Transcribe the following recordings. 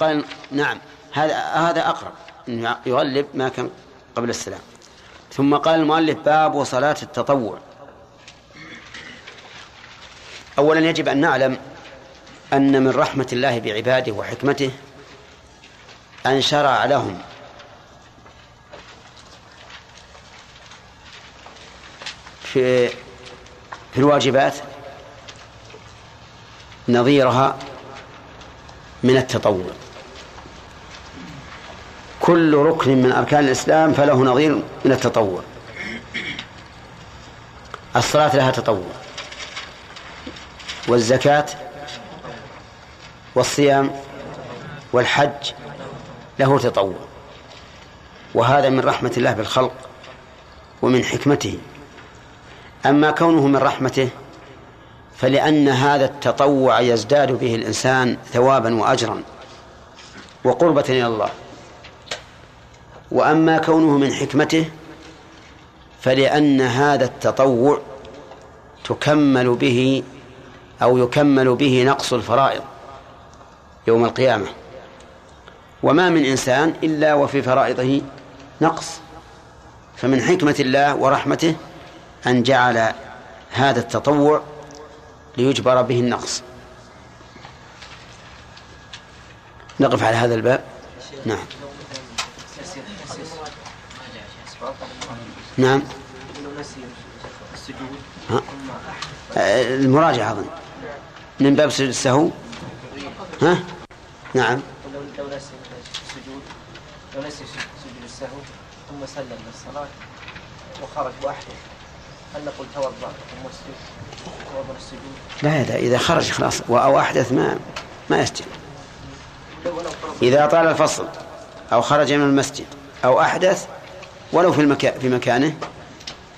قال نعم هذا هذا أقرب إنه يغلب ما كان قبل السلام. ثم قال المؤلف باب صلاة التطوع. أولا يجب أن نعلم أن من رحمة الله بعباده وحكمته أن شرع لهم. في في الواجبات نظيرها من التطوع. كل ركن من أركان الإسلام فله نظير من التطوع الصلاة لها تطوع والزكاة والصيام والحج له تطوع وهذا من رحمة الله بالخلق ومن حكمته. أما كونه من رحمته فلأن هذا التطوع يزداد به الإنسان ثوابا وأجرا وقربة إلى الله. وأما كونه من حكمته فلأن هذا التطوع تكمل به أو يكمل به نقص الفرائض يوم القيامة. وما من إنسان إلا وفي فرائضه نقص فمن حكمة الله ورحمته أن جعل هذا التطوع ليجبر به النقص. نقف على هذا الباب. نعم. نعم. ها؟ المراجعة أظن. من باب سجود السهو؟ ها؟ نعم. لو نسي السجود لو نسي سجود السهو ثم سلم للصلاة وخرج وأحدث هل نقول توضأ ثم اسجد توضأ السجود لا لا إذا خرج خلاص. أو أحدث ما ما يسجد. إذا طال الفصل أو خرج من المسجد أو أحدث ولو في المكان في مكانه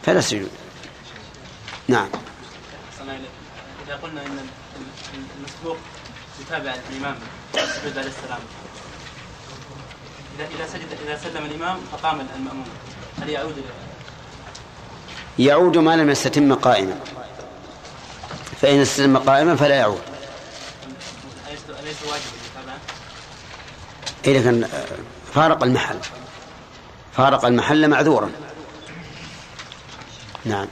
فلا سجود. نعم. إذا قلنا أن المسبوق يتابع الإمام السجود عليه السلام. إذا إذا سجد إذا سلم الإمام فقام المأموم. هل يعود يعود ما لم يستتم قائما. فإن استتم قائما فلا يعود. أليس واجبا إذا كان فارق المحل. فارق المحل معذورا. نعم.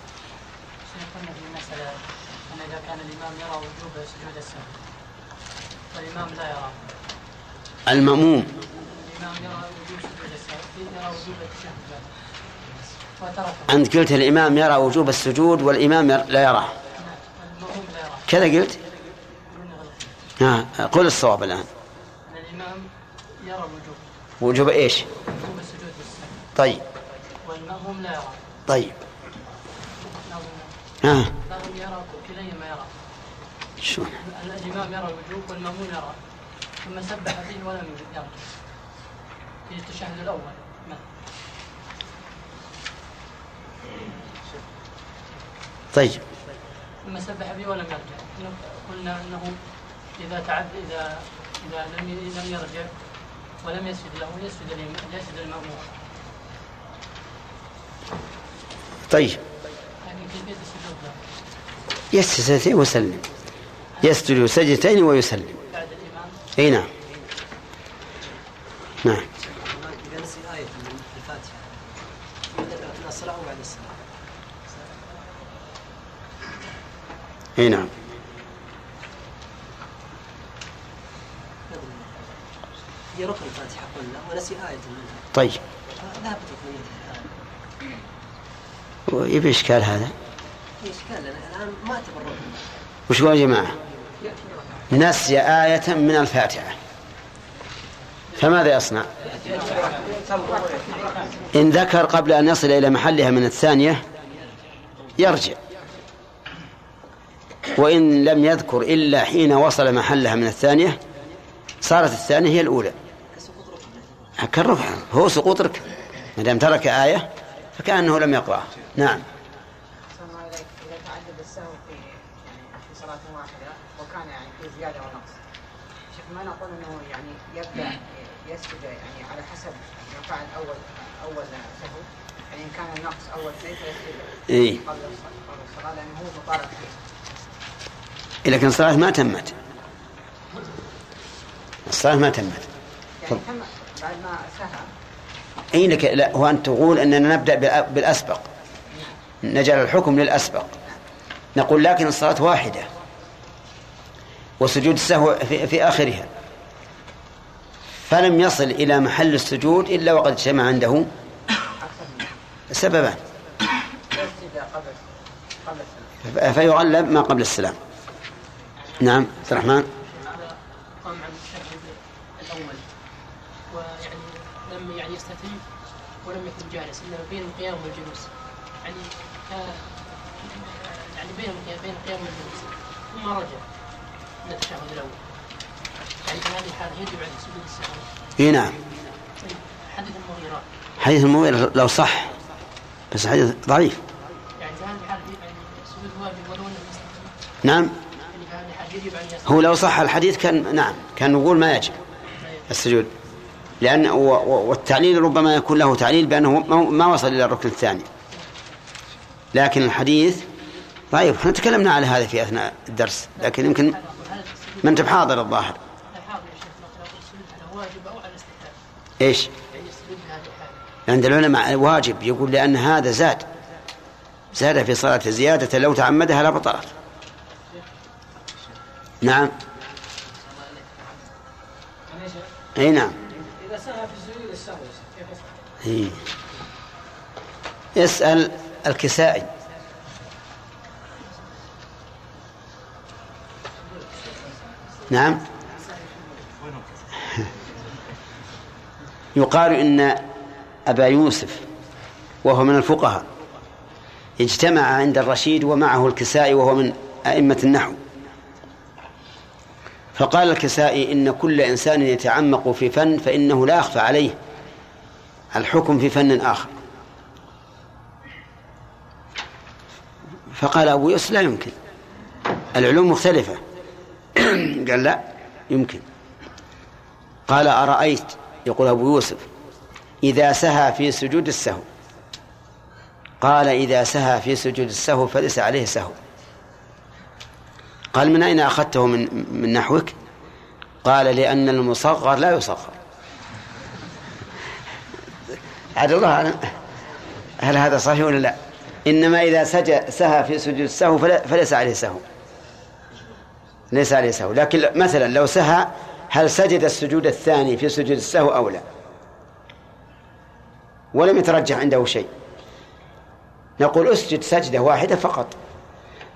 والإمام لا يرى. المأموم. أنت قلت الإمام يرى وجوب السجود والإمام لا يراه كذا قلت؟ ها قل الصواب الآن. الإمام يرى وجوب. وجوب إيش؟ وجوب السجود. والسهو طيب. والمأموم لا يرى طيب. ها. لهم يرى كليهما يرى شو؟ الإمام يرى الوجوب والمأمون يرى ثم سبح فيه ولم يرى في التشهد الأول طيب. ثم سبح به ولم يرجع. قلنا أنه إذا تعد إذا إذا لم لم يرجع ولم يسجد له يسجد يسجد المأمون طيب. يسجد سجدتين ويسلم. يسجد سجدتين ويسلم. إي نعم. نعم. إي نعم. هي ركن الفاتحة قلنا ونسي آية منها طيب. ذهبت ويبي اشكال هذا إشكال الآن ما أعتبر ركن وش يا جماعة؟ نسي آية من الفاتحة. فماذا يصنع؟ إن ذكر قبل أن يصل إلى محلها من الثانية يرجع. وإن لم يذكر إلا حين وصل محلها من الثانية صارت الثانية هي الأولى. كالركعة هو سقوط ركن. ما دام ترك آية فكأنه لم يقرأها نعم. إذا تعدد السهو في يعني في صلاة واحدة وكان يعني في زيادة ونقص. شيخ ما نقول أنه يعني يبدأ يسجد يعني على حسب ما فعل أول أول سهو يعني إن كان النقص أول شيء فيسجد إيه. قبل الصلاة لأنه هو مطالب فيه. لكن الصلاة ما تمت. الصلاة ما تمت. تفضل. تم بعد ما سهى أي لك لا هو أن تقول أننا نبدأ بالأ- بالأسبق. نجعل الحكم للأسبق. نقول لكن الصلاة واحدة وسجود السهو في, في آخرها. فلم يصل إلى محل السجود إلا وقد اجتمع عنده سببان. فيغلب ما قبل السلام. نعم عبد الرحمن. قام عن الأول ويعني لم يعني يستتم ولم يكن جالس انما بين القيام والجلوس يعني كان يعني بين بين القيام والجلوس ثم رجع. من التشهد الأول. يعني في هذه الحالة يجب عليه سجود السهو إي نعم. حديث المغيرة. حديث المغيرة لو صح. بس حديث ضعيف. يعني في هذه الحالة يعني السجود واجب ولو إنه نعم. يعني يجب عليه هو لو صح الحديث كان نعم كان نقول ما يجب. السجود. لأن والتعليل ربما يكون له تعليل بأنه ما وصل إلى الركن الثاني. لكن الحديث ضعيف إحنا تكلمنا على هذا في أثناء الدرس لكن يمكن ما انت بحاضر الظاهر. إيش؟ عند العلماء واجب يقول لأن هذا زاد. زاد في صلاة زيادة لو تعمدها لبطلت نعم. إي نعم. اذا في كيف. اسأل الكسائي. نعم. يقال إن أبا يوسف وهو من الفقهاء اجتمع عند الرشيد ومعه الكسائي وهو من أئمة النحو. فقال الكسائي إن كل إنسان يتعمق في فن فإنه لا يخفى عليه الحكم في فن آخر. فقال أبو يوسف لا يمكن العلوم مختلفة. قال لا يمكن. قال أرأيت؟ يقول أبو يوسف إذا سهى في سجود السهو. قال إذا سهى في سجود السهو فليس عليه سهو. قال من أين أخذته من من نحوك؟ قال لأن المصغر لا يصغر. عاد الله هل هذا صحيح ولا لا؟ إنما إذا سهى في سجود السهو فليس عليه سهو. ليس عليه سهو. لكن مثلا لو سهى هل سجد السجود الثاني في سجود السهو أو لا؟ ولم يترجح عنده شيء. نقول اسجد سجدة واحدة فقط.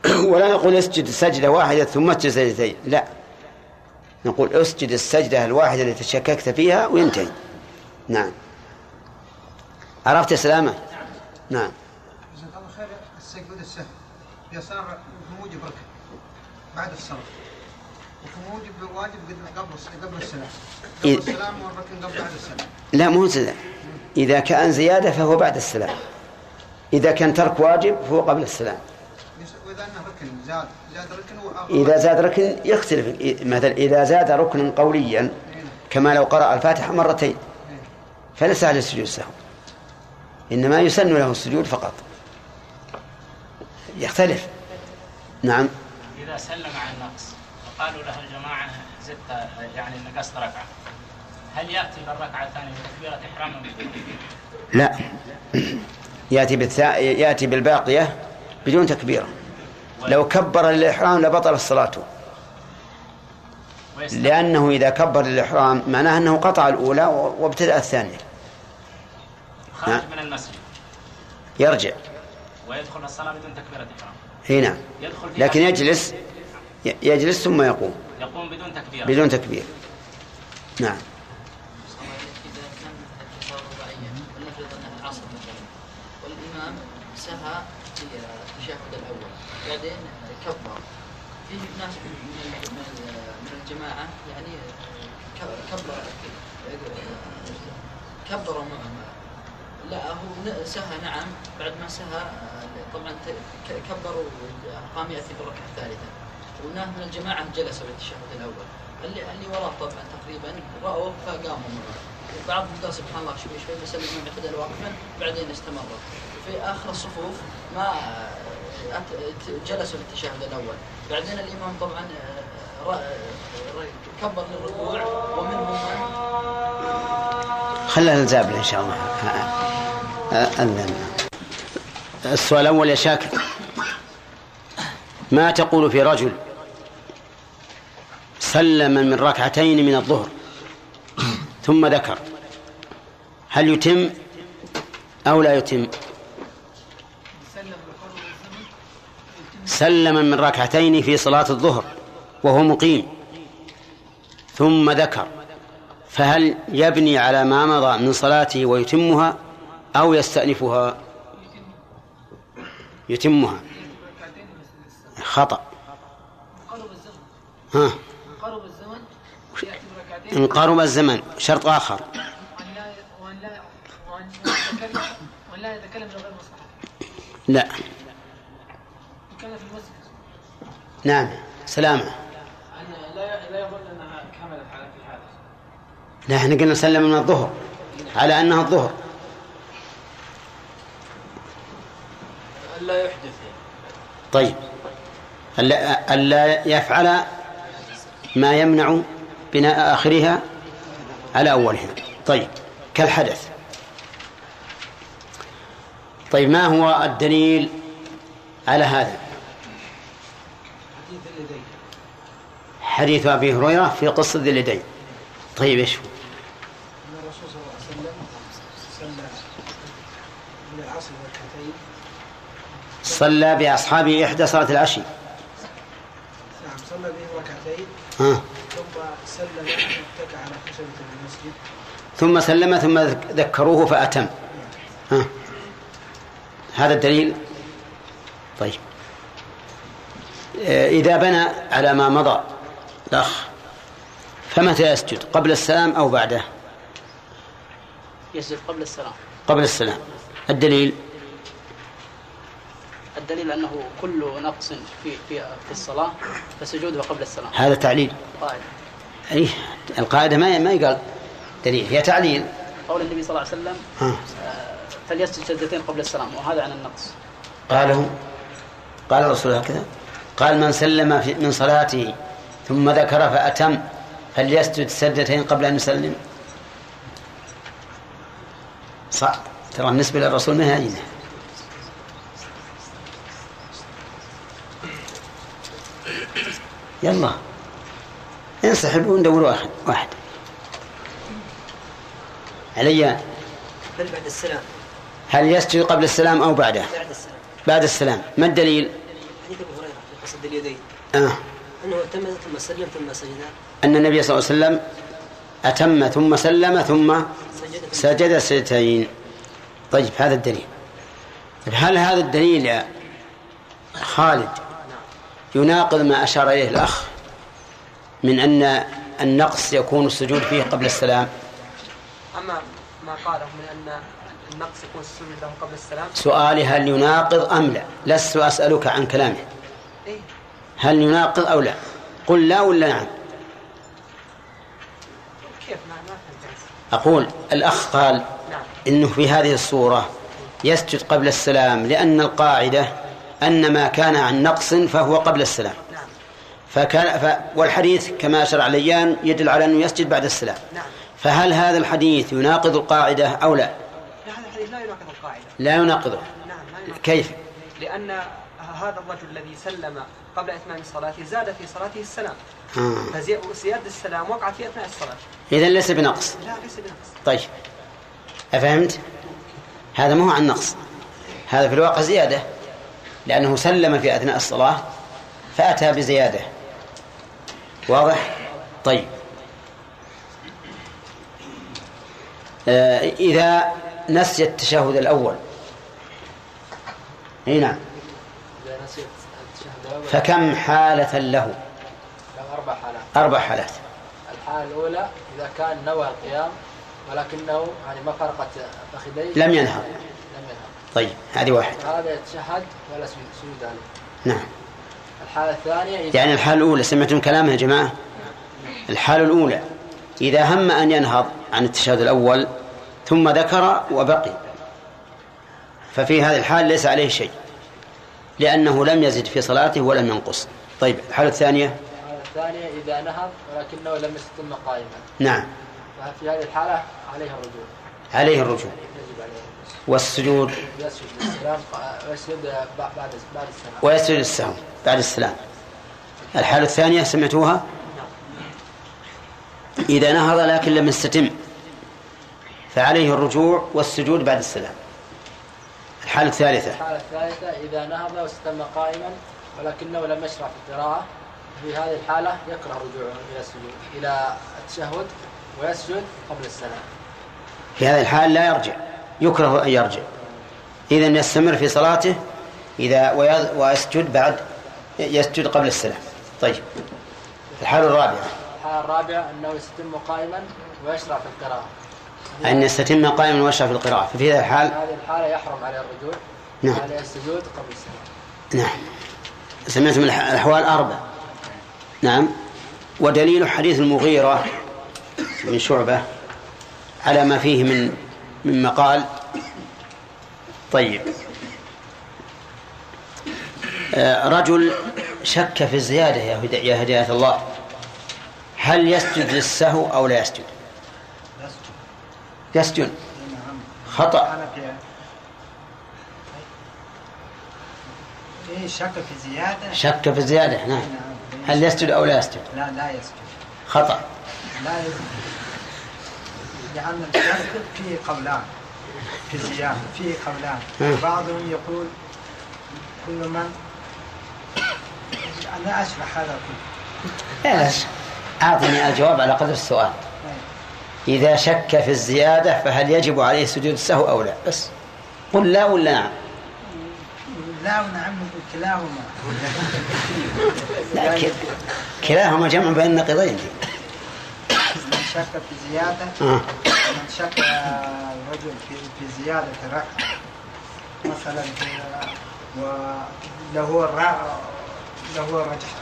ولا نقول اسجد سجدة واحدة ثم اسجد سجدتين. لا. نقول اسجد السجدة الواحدة التي تشككت فيها وينتهي. نعم. عرفت يا سلامة؟ نعم. جزاك الله خير. السجود السهو. إذا صار في موجب ركن بعد الصلاة. قبل قبل السلام قبل إيه. السلام والركن قبل بعد السلام. لا مو زيادة. إذا كان زيادة فهو بعد السلام. إذا كان ترك واجب فهو قبل السلام. وإذا ركن زاد. زاد ركن إذا زاد ركن يختلف. مثلا إذا زاد ركنا قوليا كما لو قرأ الفاتحة مرتين. فليس عليه السجود السهو إنما يسن له السجود فقط. يختلف. نعم. إذا سلم عن النقص. وقالوا له الجماعة زدت يعني نقصت ركعة. هل يأتي بالركعة الثانية بتكبيرة إحرام؟ لا. يأتي بالثا... يأتي بالباقية بدون تكبيرة لو كبر للإحرام لبطل ويستمر لأنه إذا كبر للإحرام معناه أنه قطع الأولى وابتدأ الثانية. خارج نعم. من المسجد. يرجع. ويدخل الصلاة بدون تكبيرة إحرام. هي نعم. يدخل لكن يجلس يجلس ثم يقوم. يقوم بدون تكبيرة بدون تكبير. نعم. والإمام سهى في التشهد الأول. بعدين كبر. في ناس من من من الجماعة يعني ك- كبر. كبروا معه لا هو سهى نعم. بعد ما سهى طبعا كبروا قام يأتي بالركعة الثالثة. وناس من الجماعة جلسوا للتشهد الأول. اللي اللي وراه طبعا تقريبا رأوا فقاموا معه بعضهم قال سبحان الله شوي شوي بس الإمام اعتدل واقفا بعدين استمروا في آخر الصفوف ما ت- جلسوا للتشهد الأول. بعدين الإمام طبعا آه، ر- كبر للركوع ومنهم من؟ خلها الزابلة إن شاء الله. أذن. السؤال الأول يا شاكر. ما تقول في رجل سلم من ركعتين من الظهر. ثم ذكر. هل يتم أو لا يتم؟ سلم من ركعتين في صلاة الظهر وهو مقيم. ثم ذكر. فهل يبني على ما مضى من صلاته ويتمها أو يستأنفها؟ يتمها. خطأ. ها. إن قرب الزمن شرط آخر. وأن لا. وأن يتكلم لا يتكلم مصلحة لا في المسجد نعم. سلامة. لا لا يظن أنها كملت على في هذا لا إحنا قلنا سلم من الظهر على أنها الظهر. ألا يحدث. طيب. ألا ألا يفعل ما يمنع بناء آخرها على أولها. طيب كالحدث. طيب ما هو الدليل على هذا؟ حديث أبي هريرة في قصة ذي اليدين. طيب إيش هو؟ أن الرسول صلى الله عليه وسلم صلى العصر صلى بأصحابه إحدى صلاة العشي. نعم صلى بهم ركعتين ها. ثم سلم واتكى على خشبة المسجد ثم سلم ثم ذكروه فأتم. ها. هذا الدليل؟ طيب. آه، إذا بنى على ما مضى الأخ فمتى يسجد؟ قبل السلام أو بعده؟ يسجد قبل السلام. قبل السلام. الدليل؟ الدليل أنه كل نقص في في في الصلاة فسجوده قبل السلام. هذا تعليل. قائل أي القاعدة ما ما يقال. دليل هي تعليل. قول النبي صلى الله عليه وسلم ها. آه، فليسجد سجدتين قبل السلام وهذا عن النقص. قاله قال الرسول هكذا قال من سلم في من صلاته ثم ذكر فأتم فليسجد سجدتين قبل أن يسلم. صح. ترى بالنسبة للرسول ما هي يلا. انسحبوا وندور واحد واحد. علي. بل بعد السلام. هل يسجد قبل السلام أو بعده؟ بعد السلام. بعد السلام. ما الدليل؟ حديث أبو هريرة في قصد اليدين. آه. أنه تم ثم سلم ثم سجد. أن النبي صلى الله عليه وسلم أتم ثم سلم ثم سجد. سجد سجدتين. طيب هذا الدليل. طيب هل هذا الدليل يا خالد يناقض ما أشار إليه الأخ من أن النقص يكون السجود فيه قبل السلام؟ أما ما قاله من أن النقص يكون السجود له قبل السلام؟ سؤالي هل يناقض أم لا؟ لست أسألك عن كلامه. إيه. هل يناقض أو لا؟ قل لا ولا نعم. كيف؟ ما ما أقول الأخ قال نعم. إنه في هذه الصورة يسجد قبل السلام لأن القاعدة أن ما كان عن نقص فهو قبل السلام. نعم. فكان ف والحديث كما أشار عليان يدل على أنه يسجد بعد السلام. نعم. فهل هذا الحديث يناقض القاعدة أو لا؟ لا هذا الحديث لا يناقض القاعدة. لا يناقضه. نعم لا يناقض كيف؟ لأن هذا الرجل الذي سلم قبل إتمام صلاته زاد في صلاته السلام. آه. فزيادة السلام وقعت في أثناء الصلاة. إذا ليس بنقص. لا ليس بنقص. طيب. أفهمت؟ هذا ما هو عن نقص. هذا في الواقع زيادة. لأنه سلم في أثناء الصلاة فأتى بزيادة. واضح؟ طيب آه إذا نسي التشهد الأول. إي نعم. فكم حالة له؟ له أربع حالات. أربع حالات. الحالة الأولى إذا كان نوى القيام ولكنه يعني ما فرقت فخذيه لم ينهض. لم ينهض. طيب هذه واحد. هذا يتشهد ولا سجود عليه نعم. الحالة الثانية يعني الحالة الأولى سمعتم كلامه يا جماعة؟ الحالة الأولى. إذا هم أن ينهض عن التشهد الأول ثم ذكر وبقي. ففي هذه الحال ليس عليه شيء لأنه لم يزد في صلاته ولم ينقص. طيب الحالة الثانية؟ الحالة الثانية إذا نهض ولكنه لم يستتم قائما. نعم. في هذه الحالة عليه الرجوع. عليه الرجوع. الرجوع. والسجود؟ يسجد للسلام ويسجد بعد بعد السلام. ويسجد السهو بعد السلام. الحالة الثانية سمعتوها؟ إذا نهض لكن لم يستتم فعليه الرجوع والسجود بعد السلام. الحالة الثالثة. الحالة الثالثة إذا نهض واستتم قائما ولكنه لم يشرع في القراءة في هذه الحالة يكره رجوعه إلى السجود إلى التشهد ويسجد قبل السلام. في هذه الحال لا يرجع يكره أن يرجع. إذا يستمر في صلاته إذا ويسجد بعد يسجد قبل السلام. طيب الحالة الرابعة. الحالة الرابعة أنه يستتم قائما ويشرع في القراءة. أن يستتم قائما ويشرع في القراءة. ففي هذه في الحال هذه الحالة يحرم عليه الرجوع نعم. عليه السجود قبل السلام نعم. سمعتم الأحوال أربع. نعم. ودليل حديث المغيرة من شعبة على ما فيه من من مقال. طيب. آه، رجل شك في الزيادة يا هداية الله. هل يسجد للسهو أو لا يسجد؟ يسجد. خطأ. أنا في إيه شك في زيادة؟ شك في الزيادة نعم. هل يسجد أو لا يسجد؟ لا لا يسجد. خطأ. لا يسجد. لأن الشك فيه قولان في الزيادة فيه قولان. مم. بعضهم يقول كل من أنا أشرح هذا كله. لا أعطني الجواب على قدر السؤال. إذا شك في الزيادة فهل يجب عليه سجود السهو أو لا؟ بس. قل لا ولا نعم. لا ونعم كلاهما. لا ك- كلاهما جمع بين النقيضين. من شك في زيادة آه. من شك الرجل في في زيادة ركعة مثلا وله الرا- له رجح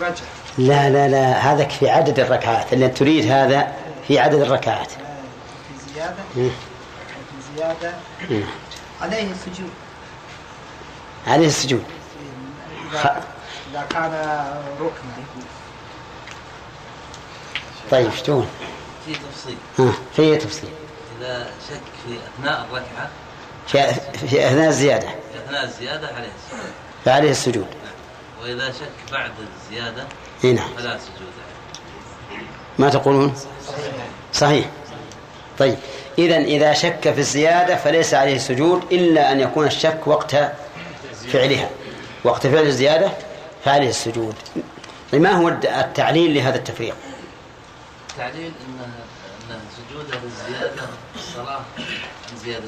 رجح. لا لا لا هذا في عدد الركعات. اللي تريد هذا في عدد الركعات. في زيادة. زيادة. عليه السجود. عليه السجود. إذا كان ركنا طيب شتون في تفصيل. آه. في تفصيل. إذا شك في أثناء الركعة. في, في أثناء الزيادة. في أثناء الزيادة عليه السجود. فعليه السجود. وإذا شك بعد الزيادة نعم. عليه ما تقولون؟ صحيح. طيب. إذا إذا شك في الزيادة فليس عليه سجود إلا أن يكون الشك وقت فعلها. وقت فعل الزيادة فعليه السجود. طيب ما هو التعليل لهذا التفريق؟ التعليل أن أن سجوده للزيادة الصلاة عن زيادة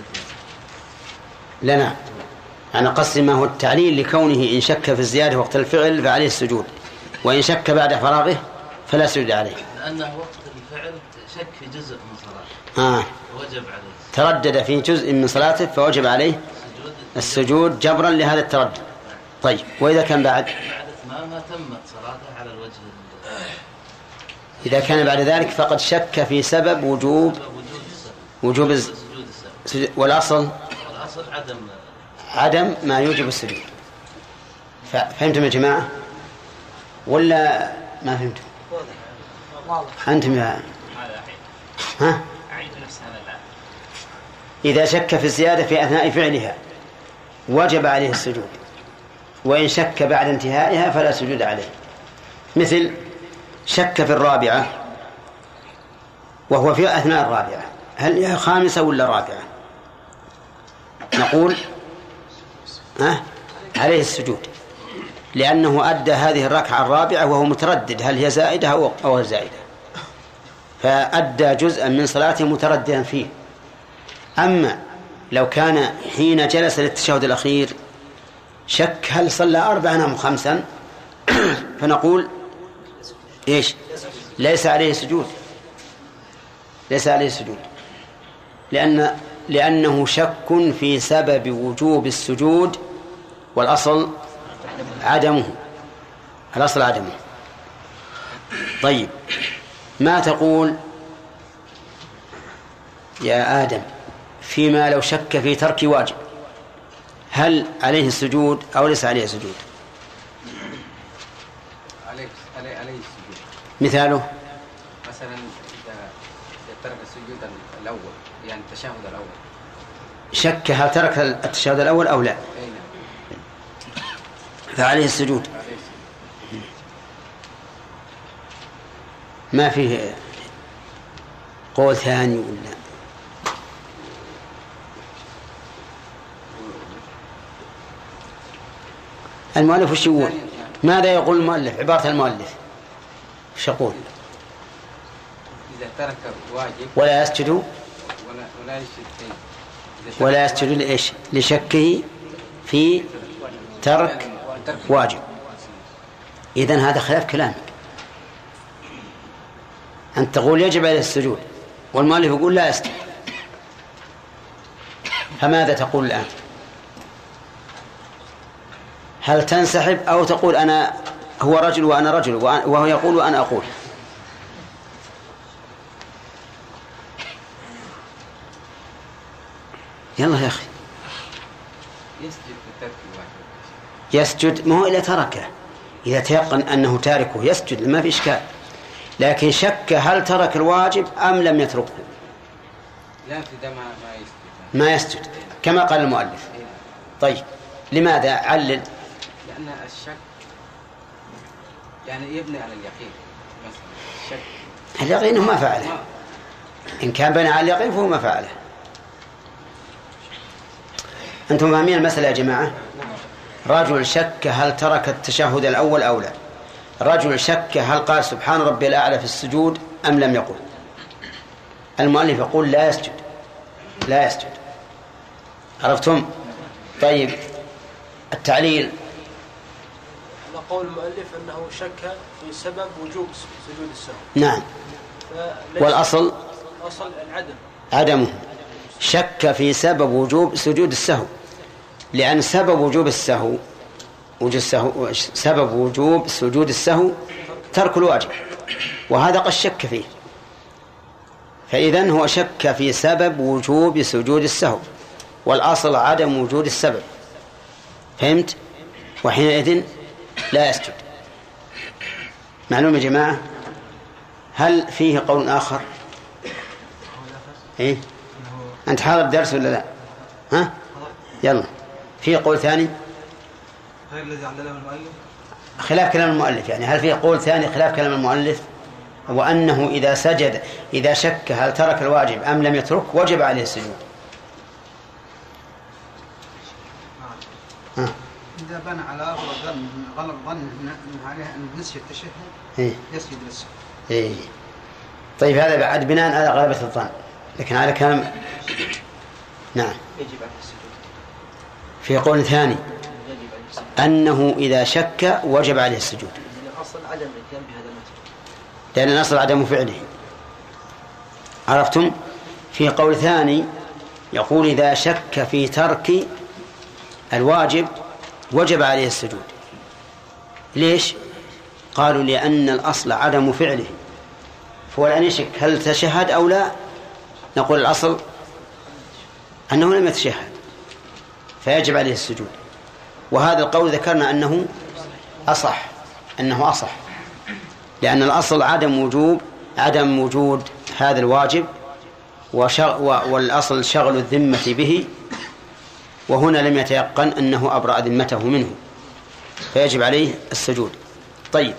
لا نعم أنا قصدي ما هو التعليل لكونه إن شك في الزيادة وقت الفعل فعليه السجود. وإن شك بعد فراغه فلا سجود عليه. لأنه وقت الفعل شك في جزء من صلاته. آه. وجب عليه. تردد في جزء من صلاته فوجب عليه سجود السجود جبرا لهذا التردد. طيب وإذا كان بعد؟ بعد إتمامه تمت صلاته على الوجه ال- إذا كان بعد ذلك فقد شك في سبب وجوب وجوب الز- سجود السبب. سجود- والأصل؟ والأصل عدم عدم ما يوجب السجود. فهمتم يا جماعة؟ ولا ما فهمتم واضح. أنتم يا ها؟ أعيد نفس هذا الآن إذا شك في الزيادة في أثناء فعلها وجب عليه السجود. وإن شك بعد انتهائها فلا سجود عليه. مثل شك في الرابعة وهو في أثناء الرابعة. هل هي خامسة ولا رابعة؟ نقول ها؟ عليه السجود. لأنه أدى هذه الركعة الرابعة وهو متردد هل هي زائدة أو غير زائدة؟ فأدى جزءا من صلاته مترددا فيه. أما لو كان حين جلس للتشهد الأخير شك هل صلى أربعا أم خمسا فنقول إيش؟ ليس عليه سجود. ليس عليه سجود. لأن لأنه شك في سبب وجوب السجود والأصل عدمه الأصل عدمه. طيب ما تقول يا آدم فيما لو شك في ترك واجب هل عليه السجود أو ليس عليه سجود؟ عليه عليه عليه السجود. مثاله؟ مثلا إذا إذا السجود الأول يعني التشهد الأول. شك هل ترك التشهد الأول أو لا؟ أي نعم. فعليه السجود. ما فيه قول ثاني ولا؟ المؤلف وش يقول؟ ماذا يقول المؤلف؟ عبارة المؤلف. وش يقول؟ إذا ترك واجب ولا يسجد؟ ولا ولا إذا شك ولا يسجد لإيش؟ لشكه في ترك واجب. إذن هذا خلاف كلامك. أنت تقول يجب عليه السجود والمؤلف يقول لا يسجد فماذا تقول الآن؟ هل تنسحب أو تقول أنا هو رجل وأنا رجل وهو يقول وأنا أقول؟ يلا يا أخي يسجد في ترك الواجب يسجد ما هو إلا تركه. إذا تيقن أنه تاركه يسجد ما في إشكال. لكن شك هل ترك الواجب أم لم يتركه. لا ما يسجد. ما يسجد. كما قال المؤلف. إيه. نعم. طيب لماذا؟ علل. لأن الشك يعني يبني على اليقين مثلا. الشك اليقين هو ما فعله. إن كان بنى على اليقين فهو ما فعله. أنتم فاهمين المسألة يا جماعة؟ رجل شك هل ترك التشهد الأول أو لا؟ رجل شك هل قال سبحان ربي الأعلى في السجود أم لم يقل؟ المؤلف يقول لا يسجد. لا يسجد. عرفتم؟ طيب التعليل. قول المؤلف أنه شك في سبب وجوب سجود السهو نعم. والأصل؟ الأصل العدم. عدمه. شك في سبب وجوب سجود السهو. لأن سبب وجوب السهو وجوب السهو سبب وجوب سجود السهو ترك الواجب وهذا قد شك فيه فإذا هو شك في سبب وجوب سجود السهو والأصل عدم وجود السبب فهمت؟ وحينئذ لا يسجد معلوم يا جماعة هل فيه قول آخر؟ إيه؟ أنت حاضر الدرس ولا لا؟ ها؟ يلا في قول ثاني؟ غير الذي علله المؤلف؟ خلاف كلام المؤلف يعني هل في قول ثاني خلاف كلام المؤلف؟ وأنه إذا سجد إذا شك هل ترك الواجب أم لم يترك وجب عليه السجود. ها. إذا بنى على أغلب ظن غلط ظن عليه أن نسي التشهد إيه. يسجد للسهو إيه. طيب هذا بعد بناء على غلبة الظن لكن على كلام نعم. يجب عليه السجود. في قول ثاني أنه إذا شك وجب عليه السجود. لأن الأصل عدم فعله. عرفتم؟ في قول ثاني يقول إذا شك في ترك الواجب وجب عليه السجود. ليش؟ قالوا لأن الأصل عدم فعله. فهو الآن يشك هل تشهد أو لا؟ نقول الأصل أنه لم يتشهد. فيجب عليه السجود. وهذا القول ذكرنا أنه أصح أنه أصح. لأن الأصل عدم وجوب عدم وجود هذا الواجب وشغ والأصل شغل الذمة به وهنا لم يتيقن أنه أبرأ ذمته منه. فيجب عليه السجود. طيب.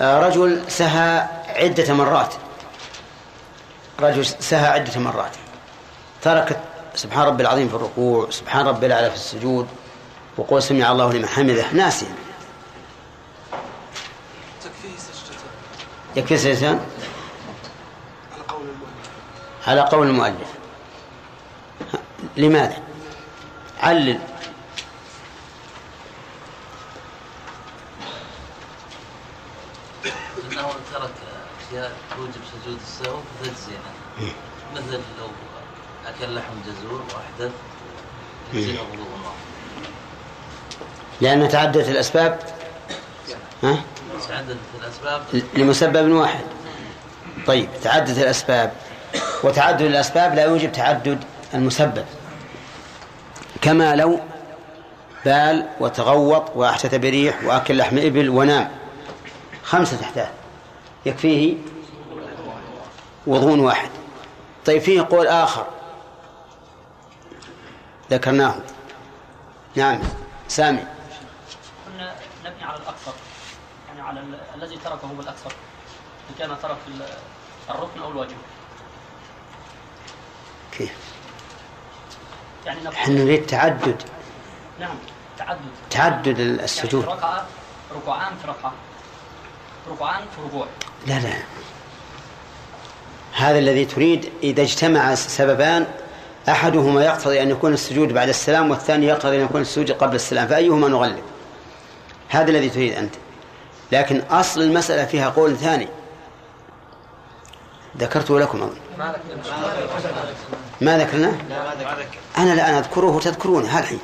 آه، رجل سهى عدة مرات. رجل سهى عدة مرات. ترك سبحان ربي العظيم في الركوع سبحان ربي الأعلى في السجود وقول سمع الله لمن حمده. ناسيا تكفيه يكفي سجدتان على قول المؤلف. على قول المؤلف. لماذا؟ علل. انه ترك اشياء توجب سجود السهو فتجزي عنه مثل لو اكل لحم جزور واحدث النار لأن تعددت الأسباب؟ ها؟ تعددت الأسباب. لمسبب واحد. طيب تعددت الأسباب. وتعدد الأسباب لا يوجب تعدد المسبب. كما لو بال وتغوط وأحدث بريح وأكل لحم إبل ونام. خمسة أحداث يكفيه وضوء واحد. طيب فيه قول آخر. ذكرناه. نعم سامي. كنا نبني على الأكثر يعني على ال- الذي تركه هو الأكثر إن كان ترك ال- الركن أو الواجب كيف؟ يعني إحنا نريد تعدد. نعم تعدد. تعدد يعني السجود. في ركعة ركوعان في ركعة. ركوعان في ركوع. لا لا. هذا الذي تريد إذا اجتمع سببان أحدهما يقتضي أن يكون السجود بعد السلام والثاني يقتضي أن يكون السجود قبل السلام فأيهما نغلب؟ هذا الذي تريد أنت. لكن أصل المسألة فيها قول ثاني. ذكرته لكم أظن. ما ذكرناه أنا الآن أذكره وتذكرونه هذا الحين.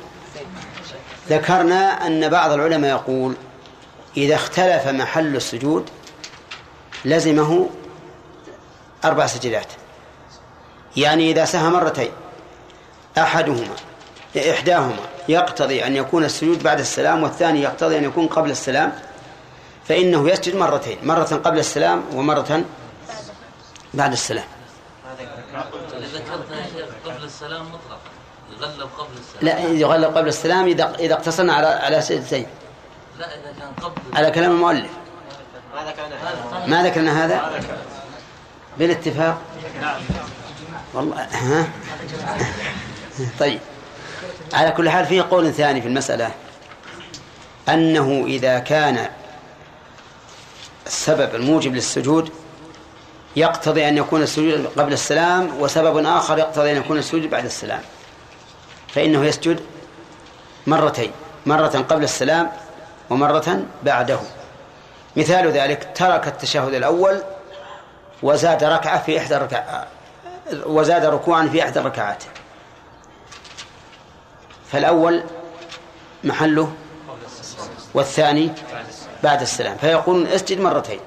ذكرنا أن بعض العلماء يقول إذا اختلف محل السجود لزمه أربع سجدات. يعني إذا سهى مرتين. أحدهما إحداهما يقتضي أن يكون السجود بعد السلام والثاني يقتضي أن يكون قبل السلام فإنه يسجد مرتين مرة قبل السلام ومرة بعد السلام. قبل السلام مطلقا يغلب قبل السلام لا يغلق قبل السلام إذا إذا اقتصرنا على على سجدتين. لا اذا كان قبل على كلام المؤلف. ما ذكرنا هذا؟ بالاتفاق. والله ها؟ طيب. على كل حال فيه قول ثاني في المسألة. أنه إذا كان السبب الموجب للسجود يقتضي أن يكون السجود قبل السلام وسبب آخر يقتضي أن يكون السجود بعد السلام. فإنه يسجد مرتين مرة قبل السلام ومرة بعده. مثال ذلك ترك التشهد الأول وزاد ركعة في إحدى الركعات وزاد ركوعا في إحدى الركعات. فالأول محله والثاني بعد السلام. فيقولون اسجد مرتين.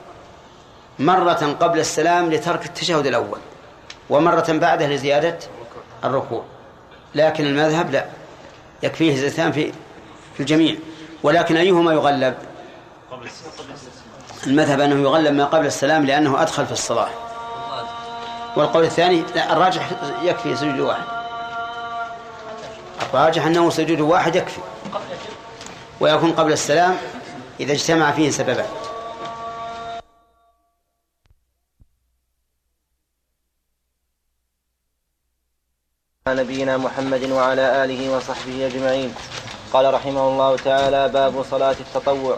مرة قبل السلام لترك التشهد الأول ومرة بعده لزيادة الركوع. لكن المذهب لا يكفيه زيتان في في الجميع. ولكن أيهما يغلب؟ المذهب أنه يغلب ما قبل السلام لأنه أدخل في الصلاة. والقول الثاني الراجح يكفي سجود واحد. الراجح أنه سجود واحد يكفي. ويكون قبل السلام إذا اجتمع فيه سببان. نبينا محمد وعلى آله وصحبه أجمعين. قال رحمه الله تعالى باب صلاة التطوع.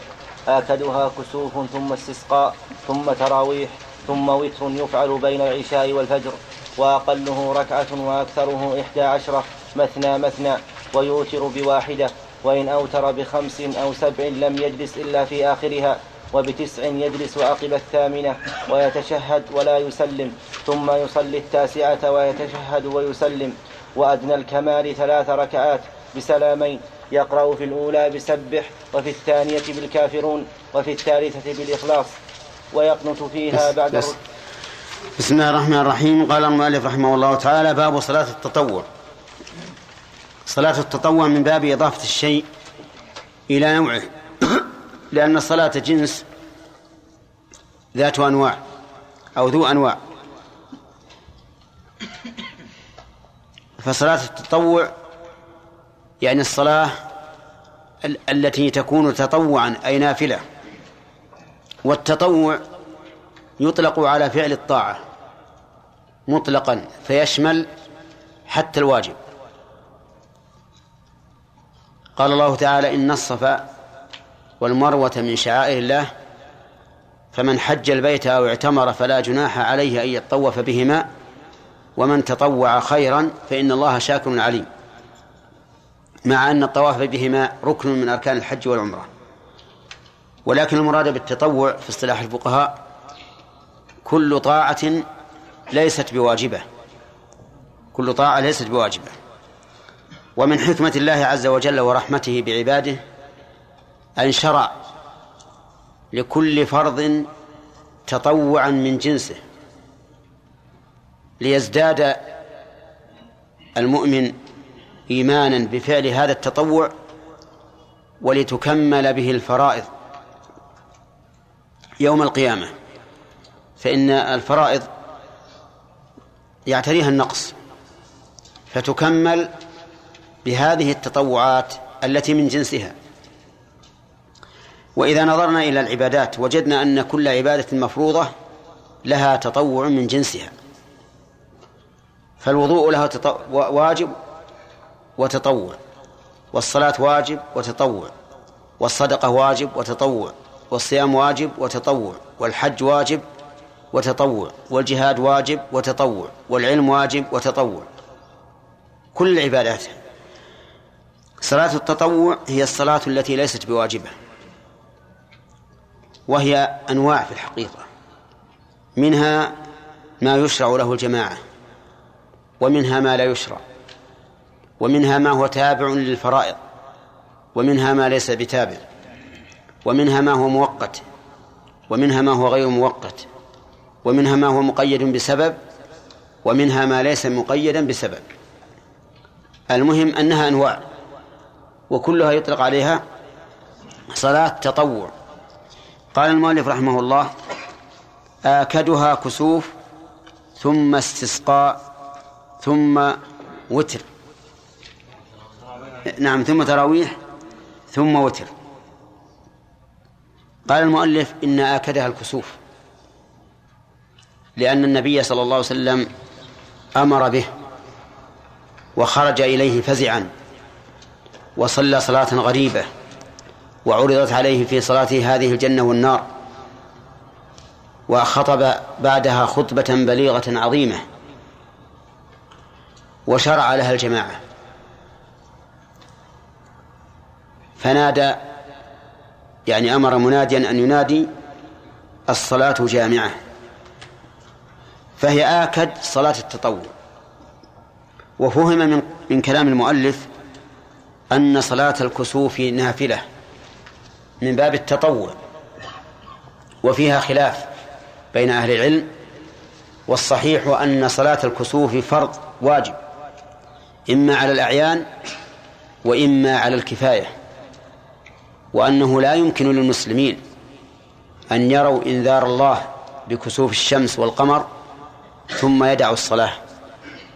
آكدها كسوف ثم استسقاء ثم تراويح ثم وتر يفعل بين العشاء والفجر وأقله ركعة وأكثره إحدى عشرة. مثنى مثنى ويوتر بواحدة وإن أوتر بخمس أو سبع لم يجلس إلا في آخرها وبتسع يجلس عقب الثامنة ويتشهد ولا يسلم ثم يصلي التاسعة ويتشهد ويسلم وأدنى الكمال ثلاث ركعات بسلامين يقرأ في الأولى بسبح وفي الثانية بالكافرون وفي الثالثة بالإخلاص ويقنت فيها بس بعد بس بسم الله الرحمن الرحيم قال المؤلف رحمه الله تعالى باب صلاة التطوع. صلاة التطوع من باب إضافة الشيء إلى نوعه لأن الصلاة جنس ذات أنواع أو ذو أنواع. فصلاة التطوع يعني الصلاة ال- التي تكون تطوعا أي نافلة. والتطوع يطلق على فعل الطاعة مطلقا فيشمل حتى الواجب. قال الله تعالى إن الصفا والمروة من شعائر الله فمن حج البيت أو اعتمر فلا جناح عليه أن يطوف بهما ومن تطوع خيرا فإن الله شاكر عليم. مع أن الطواف بهما ركن من أركان الحج والعمرة. ولكن المراد بالتطوع في اصطلاح الفقهاء كل طاعة ليست بواجبة. كل طاعة ليست بواجبة. ومن حكمة الله عز وجل ورحمته بعباده أن شرع لكل فرض تطوعا من جنسه ليزداد المؤمن إيمانا بفعل هذا التطوع ولتكمل به الفرائض يوم القيامة. فإن الفرائض يعتريها النقص فتكمل بهذه التطوعات التي من جنسها. وإذا نظرنا إلى العبادات وجدنا أن كل عبادة مفروضة لها تطوع من جنسها. فالوضوء له واجب وتطوع. والصلاة واجب وتطوع. والصدقة واجب وتطوع. والصيام واجب وتطوع. والحج واجب وتطوع. والجهاد واجب وتطوع. والعلم واجب وتطوع. كل العبادات صلاة التطوع هي الصلاة التي ليست بواجبة وهي أنواع في الحقيقة منها ما يشرع له الجماعة ومنها ما لا يشرع ومنها ما هو تابع للفرائض ومنها ما ليس بتابع ومنها ما هو مؤقت ومنها ما هو غير مؤقت ومنها ما هو مقيد بسبب ومنها ما ليس مقيدا بسبب. المهم أنها أنواع. وكلها يطلق عليها صلاة تطوع. قال المؤلف رحمه الله آكدها كسوف ثم استسقاء ثم وتر. نعم ثم تراويح ثم وتر. قال المؤلف إن آكدها الكسوف لأن النبي صلى الله عليه وسلم أمر به وخرج إليه فزعا. وصلى صلاة غريبة وعرضت عليه في صلاته هذه الجنة والنار وخطب بعدها خطبة بليغة عظيمة وشرع لها الجماعة. فنادى يعني أمر مناديا أن ينادي الصلاة جامعة فهي آكد صلاة التطوع وفهم من من كلام المؤلف أن صلاة الكسوف نافلة من باب التطوع وفيها خلاف بين أهل العلم والصحيح أن صلاة الكسوف فرض واجب إما على الأعيان وإما على الكفاية وأنه لا يمكن للمسلمين أن يروا إنذار الله بكسوف الشمس والقمر ثم يدعوا الصلاة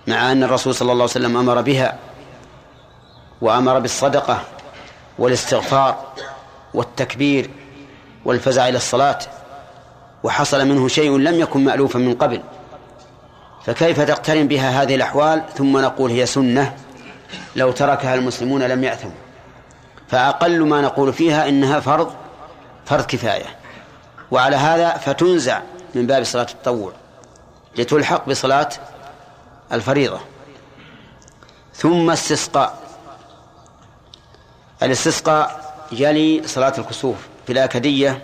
مع أن الرسول صلى الله عليه وسلم أمر بها وأمر بالصدقة والاستغفار والتكبير والفزع إلى الصلاة وحصل منه شيء لم يكن مألوفا من قبل. فكيف تقترن بها هذه الأحوال؟ ثم نقول هي سنة. لو تركها المسلمون لم يأثموا فأقل ما نقول فيها إنها فرض فرض كفاية. وعلى هذا فتنزع من باب صلاة التطوع لتلحق بصلاة الفريضة. ثم استسقاء الاستسقاء يلي صلاة الكسوف في الآكدية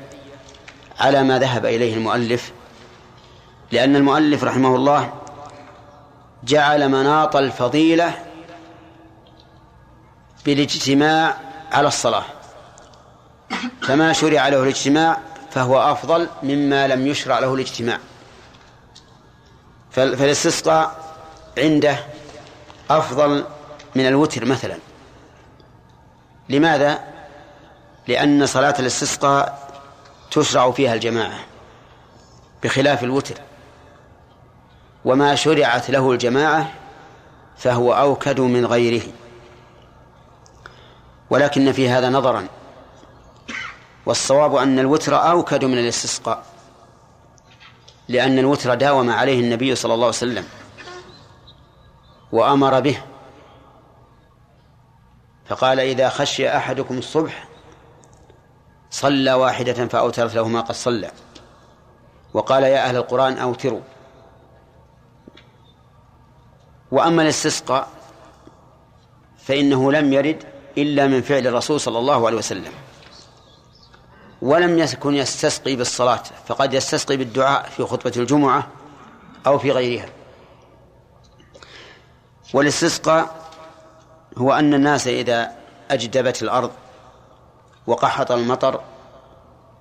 على ما ذهب إليه المؤلف لأن المؤلف رحمه الله جعل مناط الفضيلة بالاجتماع على الصلاة. فما شرع له الاجتماع فهو أفضل مما لم يشرع له الاجتماع. فالاستسقاء عنده أفضل من الوتر مثلا. لماذا؟ لأن صلاة الاستسقاء تشرع فيها الجماعة بخلاف الوتر. وما شرعت له الجماعة فهو أوكد من غيره. ولكن في هذا نظرا. والصواب أن الوتر أوكد من الاستسقاء. لأن الوتر داوم عليه النبي صلى الله عليه وسلم. وأمر به. فقال إذا خشي أحدكم الصبح صلى واحدة فأوترت له ما قد صلى. وقال يا أهل القرآن أوتروا. وأما الاستسقاء فإنه لم يرد إلا من فعل الرسول صلى الله عليه وسلم. ولم يكن يستسقي بالصلاة فقد يستسقي بالدعاء في خطبة الجمعة أو في غيرها. والاستسقاء هو أن الناس إذا أجدبت الأرض وقحط المطر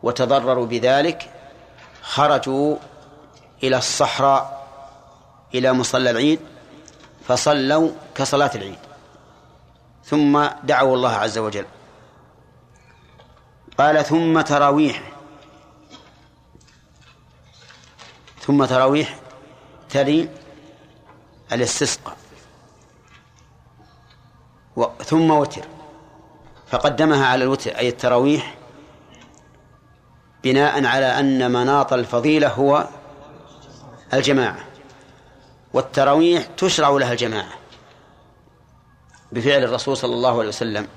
وتضرروا بذلك خرجوا إلى الصحراء إلى مصلى العيد فصلوا كصلاة العيد ثم دعوا الله عز وجل. قال ثم تراويح. ثم تراويح تلي الاستسقاء. ثم وتر. فقدمها على الوتر أي التراويح بناء على أن مناط الفضيلة هو الجماعة. والتراويح تشرع لها الجماعة بفعل الرسول صلى الله عليه وسلم.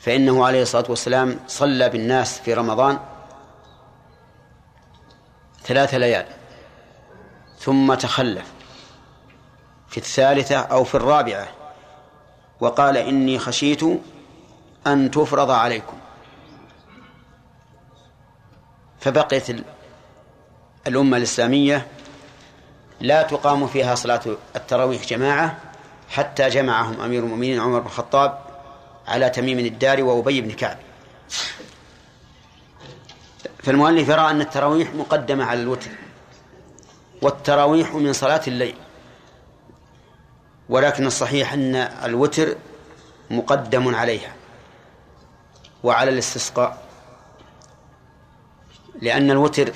فإنه عليه الصلاة والسلام صلى بالناس في رمضان ثلاث ليال ثم تخلف في الثالثة أو في الرابعة. وقال إني خشيت أن تفرض عليكم. فبقيت الأمة الإسلامية لا تقام فيها صلاة التراويح جماعة حتى جمعهم أمير المؤمنين عمر بن الخطاب على تميم الدار وأبي بن كعب. فالمؤلف يرى أن التراويح مقدمة على الوتر والتراويح من صلاة الليل. ولكن الصحيح أن الوتر مقدم عليها وعلى الاستسقاء لأن الوتر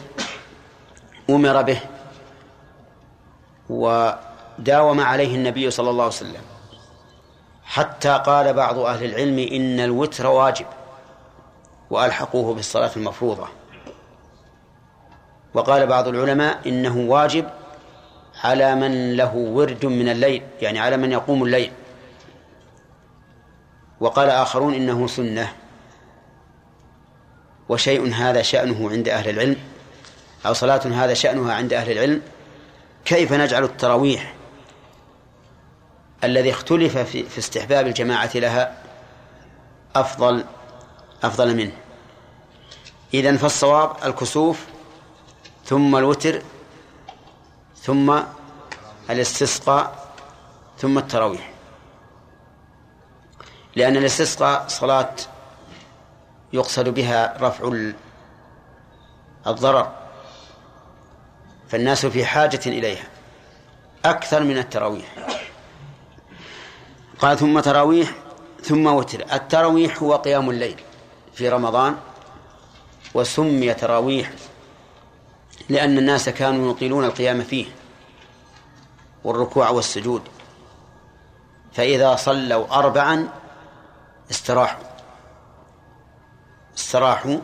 أمر به وداوم عليه النبي صلى الله عليه وسلم. حتى قال بعض أهل العلم إن الوتر واجب وألحقوه بالصلاة المفروضة. وقال بعض العلماء إنه واجب على من له ورد من الليل يعني على من يقوم الليل. وقال آخرون إنه سنة. وشيء هذا شأنه عند أهل العلم أو صلاة هذا شأنها عند أهل العلم. كيف نجعل التراويح الذي اختلف في, في استحباب الجماعة لها أفضل أفضل منه؟ إذن فالصواب الكسوف ثم الوتر ثم الاستسقاء ثم التراويح. لأن الاستسقاء صلاة يقصد بها رفع الضرر فالناس في حاجة إليها أكثر من التراويح. قال ثم تراويح ثم وتر. التراويح هو قيام الليل في رمضان وسمي تراويح لأن الناس كانوا يطيلون القيام فيه. والركوع والسجود. فإذا صلوا أربعا استراحوا. استراحوا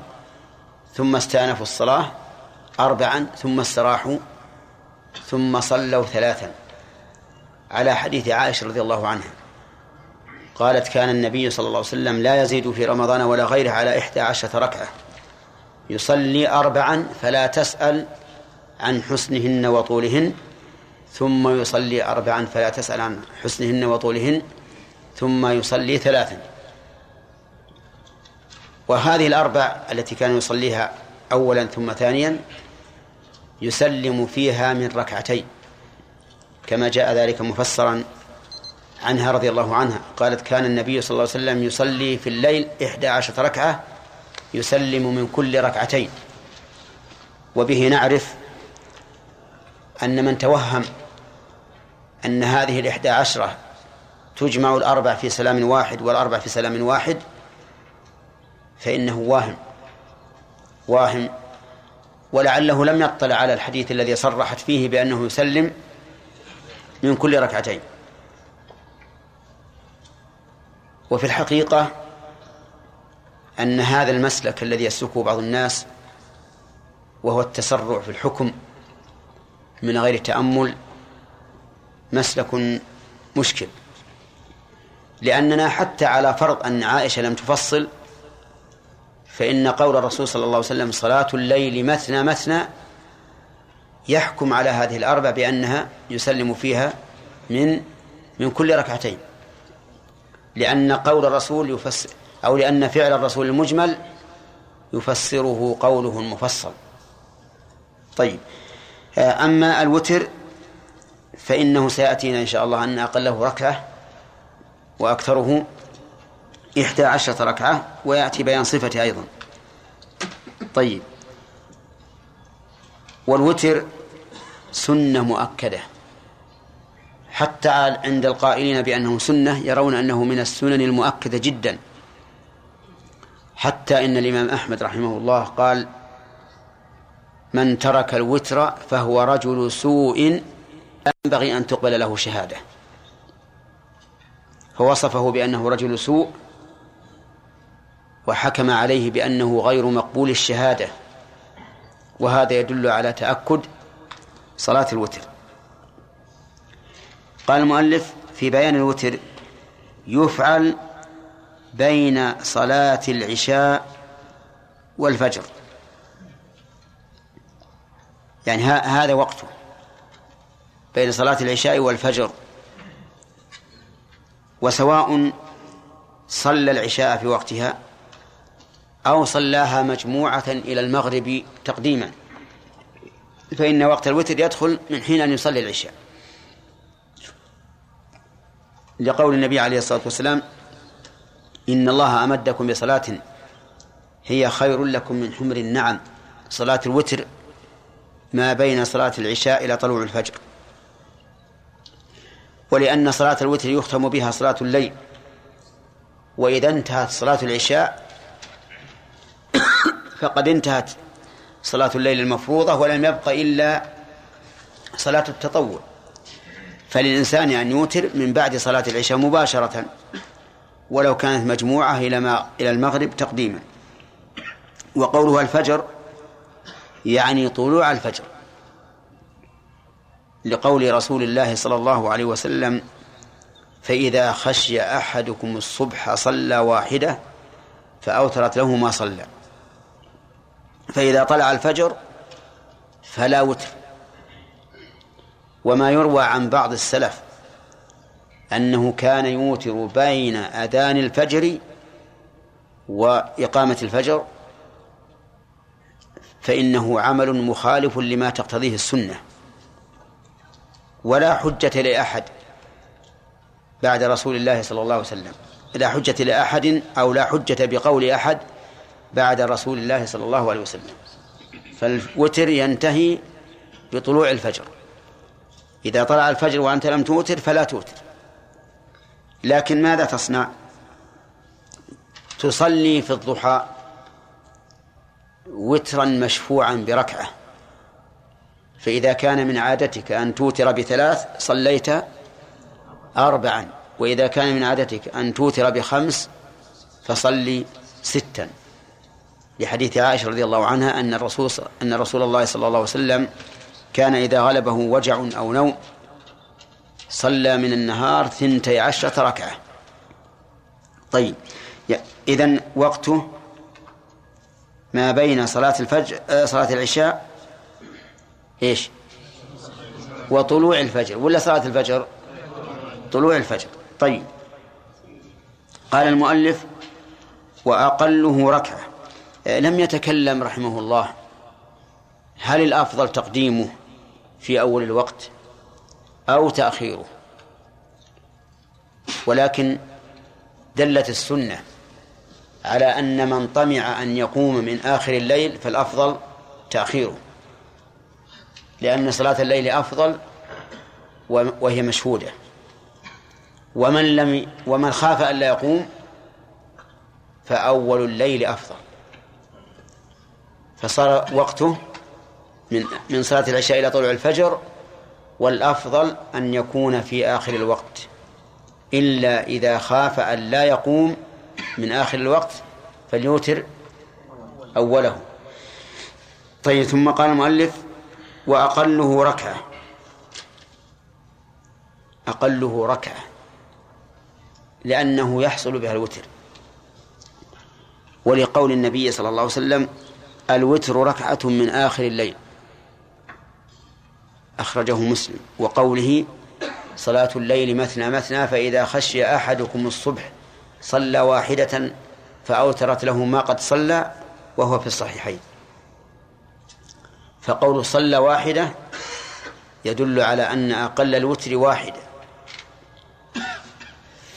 ثم استأنفوا الصلاة أربعا ثم استراحوا ثم صلوا ثلاثا. على حديث عائشة رضي الله عنها. قالت كان النبي صلى الله عليه وسلم لا يزيد في رمضان ولا غيره على إحدى عشرة ركعة. يصلي أربعا فلا تسأل عن حسنهن وطولهن ثم يصلي أربعا فلا تسأل عن حسنهن وطولهن ثم يصلي ثلاثا. وهذه الأربع التي كان يصليها أولا ثم ثانيا يسلم فيها من ركعتين كما جاء ذلك مفسرا عنها رضي الله عنها. قالت كان النبي صلى الله عليه وسلم يصلي في الليل إحدى عشرة ركعة يسلم من كل ركعتين. وبه نعرف أن من توهم أن هذه الإحدى عشرة تجمع الأربع في سلام واحد والأربع في سلام واحد فإنه واهم واهم. ولعله لم يطلع على الحديث الذي صرحت فيه بأنه يسلم من كل ركعتين. وفي الحقيقة أن هذا المسلك الذي يسلكه بعض الناس وهو التسرع في الحكم من غير تأمل مسلك مشكل. لأننا حتى على فرض أن عائشة لم تفصل فإن قول الرسول صلى الله عليه وسلم صلاة الليل مثنى مثنى يحكم على هذه الأربع بأنها يسلم فيها من من كل ركعتين. لأن قول الرسول يفسر أو لأن فعل الرسول المجمل يفسره قوله المفصل. طيب أما الوتر فإنه سيأتينا إن شاء الله أن أقله ركعة وأكثره إحدى عشرة ركعة ويأتي بيان صفته أيضا. طيب. والوتر سنة مؤكدة. حتى عند القائلين بأنه سنة يرون أنه من السنن المؤكدة جدا. حتى إن الإمام أحمد رحمه الله قال من ترك الوتر فهو رجل سوء ينبغي أن تقبل له شهادة. فوصفه بأنه رجل سوء وحكم عليه بأنه غير مقبول الشهادة وهذا يدل على تأكد صلاة الوتر. قال المؤلف في بيان الوتر يفعل بين صلاة العشاء والفجر. يعني هذا وقته. بين صلاة العشاء والفجر. وسواء صلى العشاء في وقتها أو صلاها مجموعة إلى المغرب تقديما. فإن وقت الوتر يدخل من حين أن يصلي العشاء. لقول النبي عليه الصلاة والسلام إن الله أمدكم بصلاة هي خير لكم من حمر النعم. صلاة الوتر ما بين صلاة العشاء إلى طلوع الفجر. ولأن صلاة الوتر يختم بها صلاة الليل. وإذا انتهت صلاة العشاء فقد انتهت صلاة الليل المفروضة ولم يبق إلا صلاة التطوع. فللإنسان أن يوتر من بعد صلاة العشاء مباشرة ولو كانت مجموعة إلى ما إلى المغرب تقديما. وقولها الفجر يعني طلوع الفجر. لقول رسول الله صلى الله عليه وسلم فإذا خشي أحدكم الصبح صلى واحدة فأوترت له ما صلى. فإذا طلع الفجر فلا وتر. وما يروى عن بعض السلف أنه كان يوتر بين أذان الفجر وإقامة الفجر فإنه عمل مخالف لما تقتضيه السنة. ولا حجة لأحد بعد رسول الله صلى الله عليه وسلم. لا حجة لأحد أو لا حجة بقول أحد بعد رسول الله صلى الله عليه وسلم. فالوتر ينتهي بطلوع الفجر. إذا طلع الفجر وأنت لم توتر فلا توتر. لكن ماذا تصنع؟ تصلي في الضحى وترا مشفوعا بركعة. فإذا كان من عادتك أن توتر بثلاث صليت أربعا. وإذا كان من عادتك أن توتر بخمس فصلي ستا. لحديث عائشة رضي الله عنها أن الرسول أن رسول الله صلى الله عليه وسلم كان إذا غلبه وجع أو نوم صلى من النهار ثنتي عشرة ركعة. طيب إذن وقته ما بين صلاة الفجر آه، صلاة العشاء إيش؟ وطلوع الفجر. ولا صلاة الفجر؟ طلوع الفجر. طيب. قال المؤلف وأقله ركعة. آه، لم يتكلم رحمه الله. هل الأفضل تقديمه في أول الوقت أو تأخيره؟ ولكن دلت السنة على أن من طمع أن يقوم من آخر الليل فالأفضل تأخيره. لأن صلاة الليل أفضل وهي مشهودة. ومن لم ومن خاف ألا يقوم فأول الليل أفضل. فصار وقته من من صلاة العشاء إلى طلوع الفجر والأفضل أن يكون في آخر الوقت. إلا إذا خاف أن لا يقوم من آخر الوقت فليوتر أوله. طيب ثم قال المؤلف وأقله ركعة. أقله ركعة. لأنه يحصل بها الوتر. ولقول النبي صلى الله عليه وسلم الوتر ركعة من آخر الليل. أخرجه مسلم. وقوله صلاة الليل مثنى مثنى فإذا خشي أحدكم الصبح صلى واحدة فأوترت له ما قد صلى وهو في الصحيحين. فقول صلى واحدة يدل على أن أقل الوتر واحدة.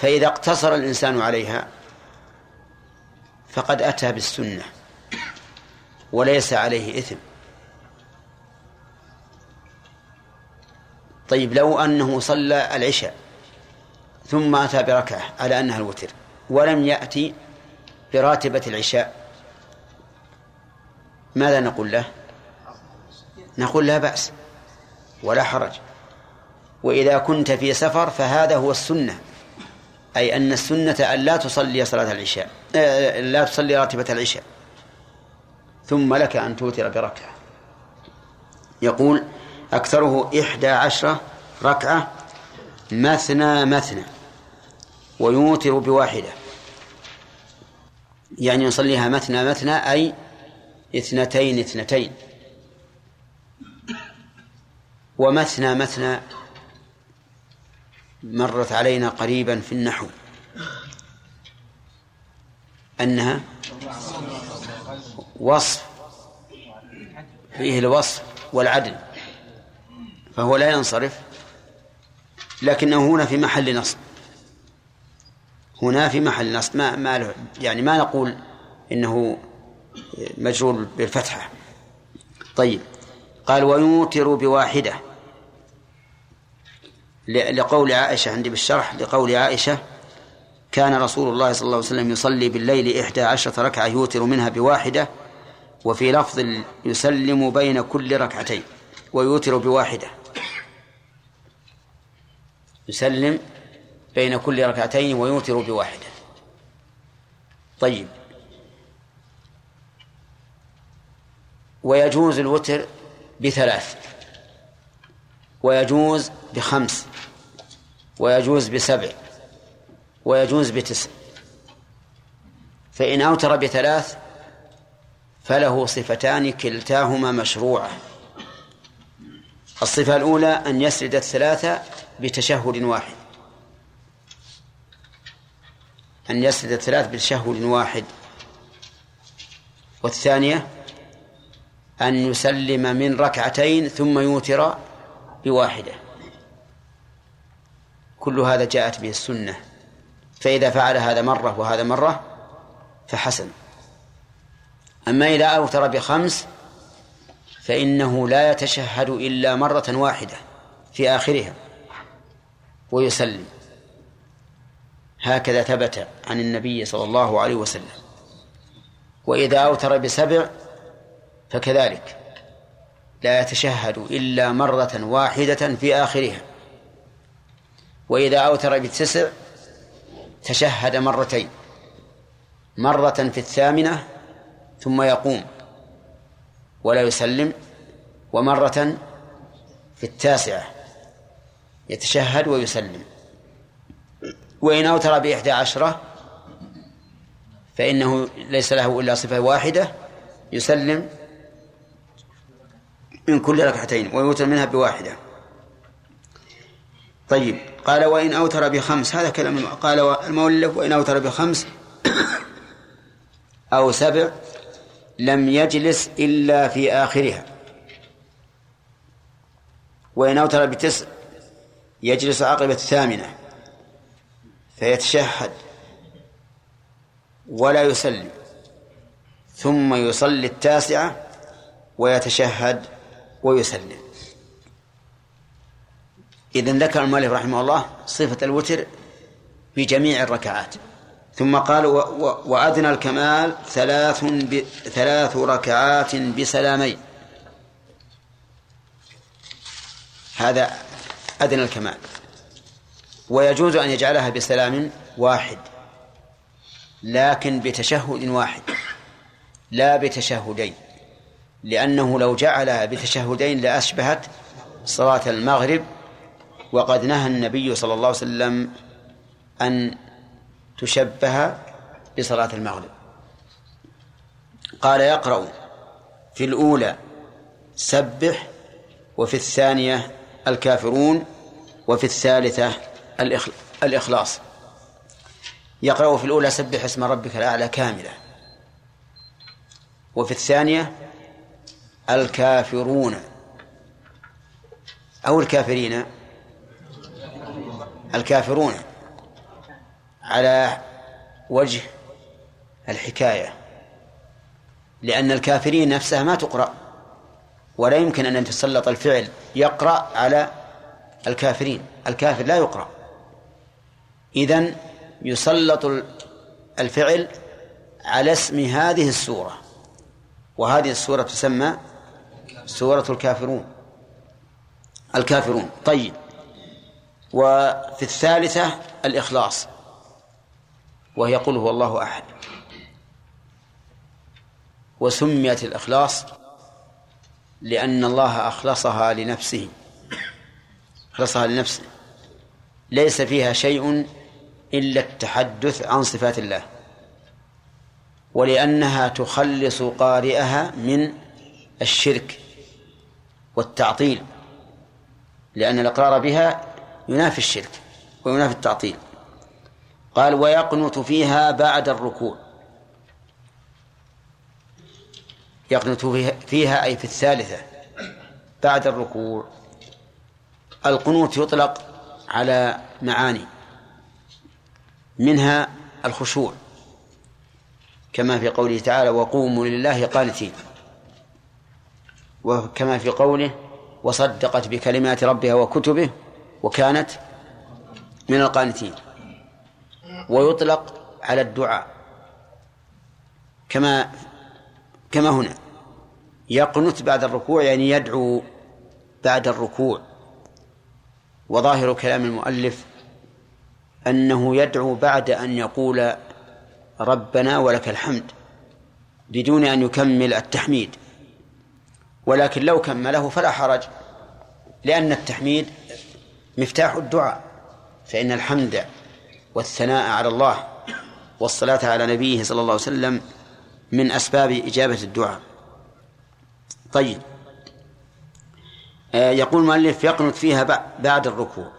فإذا اقتصر الإنسان عليها فقد أتى بالسنة وليس عليه إثم. طيب لو أنه صلى العشاء ثم أتى بركعة على أنها الوتر ولم يأتي براتبة العشاء ماذا نقول له؟ نقول لا بأس ولا حرج. وإذا كنت في سفر فهذا هو السنة أي أن السنة أن لا تصلي صلاة العشاء آه، لا تصلي راتبة العشاء. ثم لك أن توتر بركعة. يقول أكثره إحدى عشرة ركعة مثنى مثنى ويوتر بواحدة. يعني يصليها مثنى مثنى أي اثنتين اثنتين. ومثنى مثنى مرت علينا قريبا في النحو. أنها وصف فيه الوصف والعدل فهو لا ينصرف لكنه هنا في محل نصب. هنا في محل نصب ما ما له يعني ما نقول إنه مجرور بالفتحة. طيب قال ويوتر بواحدة لقول عائشة عندي بالشرح لقول عائشة كان رسول الله صلى الله عليه وسلم يصلي بالليل إحدى عشرة ركعة يوتر منها بواحدة وفي لفظ يسلم بين كل ركعتين ويوتر بواحدة. يسلم بين كل ركعتين ويوتر بواحدة. طيب. ويجوز الوتر بثلاث ويجوز بخمس. ويجوز بسبع ويجوز بتسع فإن أوتر بثلاث فله صفتان كلتاهما مشروعة. الصفة الأولى أن يسرد الثلاثة بتشهد واحد. أن يسرد الثلاث بتشهد واحد. والثانية أن يسلم من ركعتين ثم يوتر بواحدة. كل هذا جاءت به السنة. فإذا فعل هذا مرة وهذا مرة فحسن. أما إذا أوتر بخمس فإنه لا يتشهد إلا مرة واحدة في آخرها ويسلم. هكذا ثبت عن النبي صلى الله عليه وسلم. وإذا أوتر بسبع فكذلك لا يتشهد إلا مرة واحدة في آخرها. وإذا أوتر بتسع تشهد مرتين مرة في الثامنة ثم يقوم ولا يسلم ومرة في التاسعة يتشهد ويسلم. وإن أوتر بإحدى عشرة فإنه ليس له إلا صفة واحدة يسلم من كل ركعتين ويوتر منها بواحدة. طيب. قال وإن أوتر بخمس هذا كلام قال المؤلف وإن أوتر بخمس أو سبع لم يجلس إلا في آخرها. وإن أوتر بتسع يجلس عقب الثامنة فيتشهد ولا يسلم ثم يصلي التاسعة ويتشهد ويسلم. إذن ذكر المؤلف رحمه الله صفة الوتر في جميع الركعات. ثم قال وأدنى الكمال ثلاث ب... ثلاث ركعات بسلامين هذا أدنى الكمال. ويجوز أن يجعلها بسلام واحد. لكن بتشهد واحد. لا بتشهدين. لأنه لو جعلها بتشهدين لأشبهت صلاة المغرب وقد نهى النبي صلى الله عليه وسلم أن تشبه بصلاة المغرب. قال يقرأ في الأولى سبح وفي الثانية الكافرون وفي الثالثة الإخلاص. يقرأ في الأولى سبح اسم ربك الأعلى كاملة وفي الثانية الكافرون أو الكافرين. الكافرون على وجه الحكاية لأن الكافرين نفسها ما تقرأ ولا يمكن أن يتسلط الفعل يقرأ على الكافرين الكافر لا يقرأ. إذن يسلط الفعل على اسم هذه السورة وهذه السورة تسمى سورة الكافرون الكافرون. طيب. وفي الثالثة الإخلاص وهي قل هو الله أحد. وسميت الإخلاص لأن الله أخلصها لنفسه أخلصها لنفسه. ليس فيها شيء إلا التحدث عن صفات الله ولأنها تخلص قارئها من الشرك والتعطيل لأن الإقرار بها ينافي الشرك وينافي التعطيل. قال ويقنت فيها بعد الركوع. يقنت فيها أي في الثالثة بعد الركوع. القنوت يطلق على معاني منها الخشوع كما في قوله تعالى وقوموا لله قانتين. وكما في قوله وصدقت بكلمات ربها وكتبه وكانت من القانتين. ويطلق على الدعاء. كما كما هنا. يقنت بعد الركوع يعني يدعو بعد الركوع. وظاهر كلام المؤلف أنه يدعو بعد أن يقول ربنا ولك الحمد بدون أن يكمل التحميد. ولكن لو كمله فلا حرج لأن التحميد مفتاح الدعاء فإن الحمد والثناء على الله والصلاة على نبيه صلى الله عليه وسلم من أسباب إجابة الدعاء. طيب. آه، يقول المؤلف يقنط فيها بعد الركوع.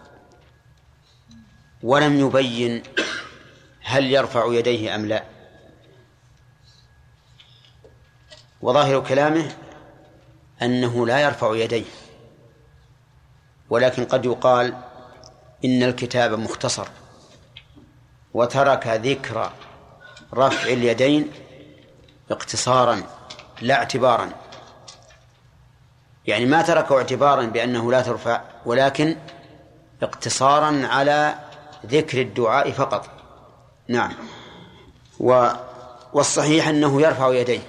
ولم يبين هل يرفع يديه أم لا. وظاهر كلامه أنه لا يرفع يديه. ولكن قد يقال إن الكتاب مختصر وترك ذكر رفع اليدين اقتصارا لا اعتبارا. يعني ما تركه اعتبارا بأنه لا ترفع ولكن اقتصارا على ذكر الدعاء فقط. نعم. و والصحيح أنه يرفع يديه.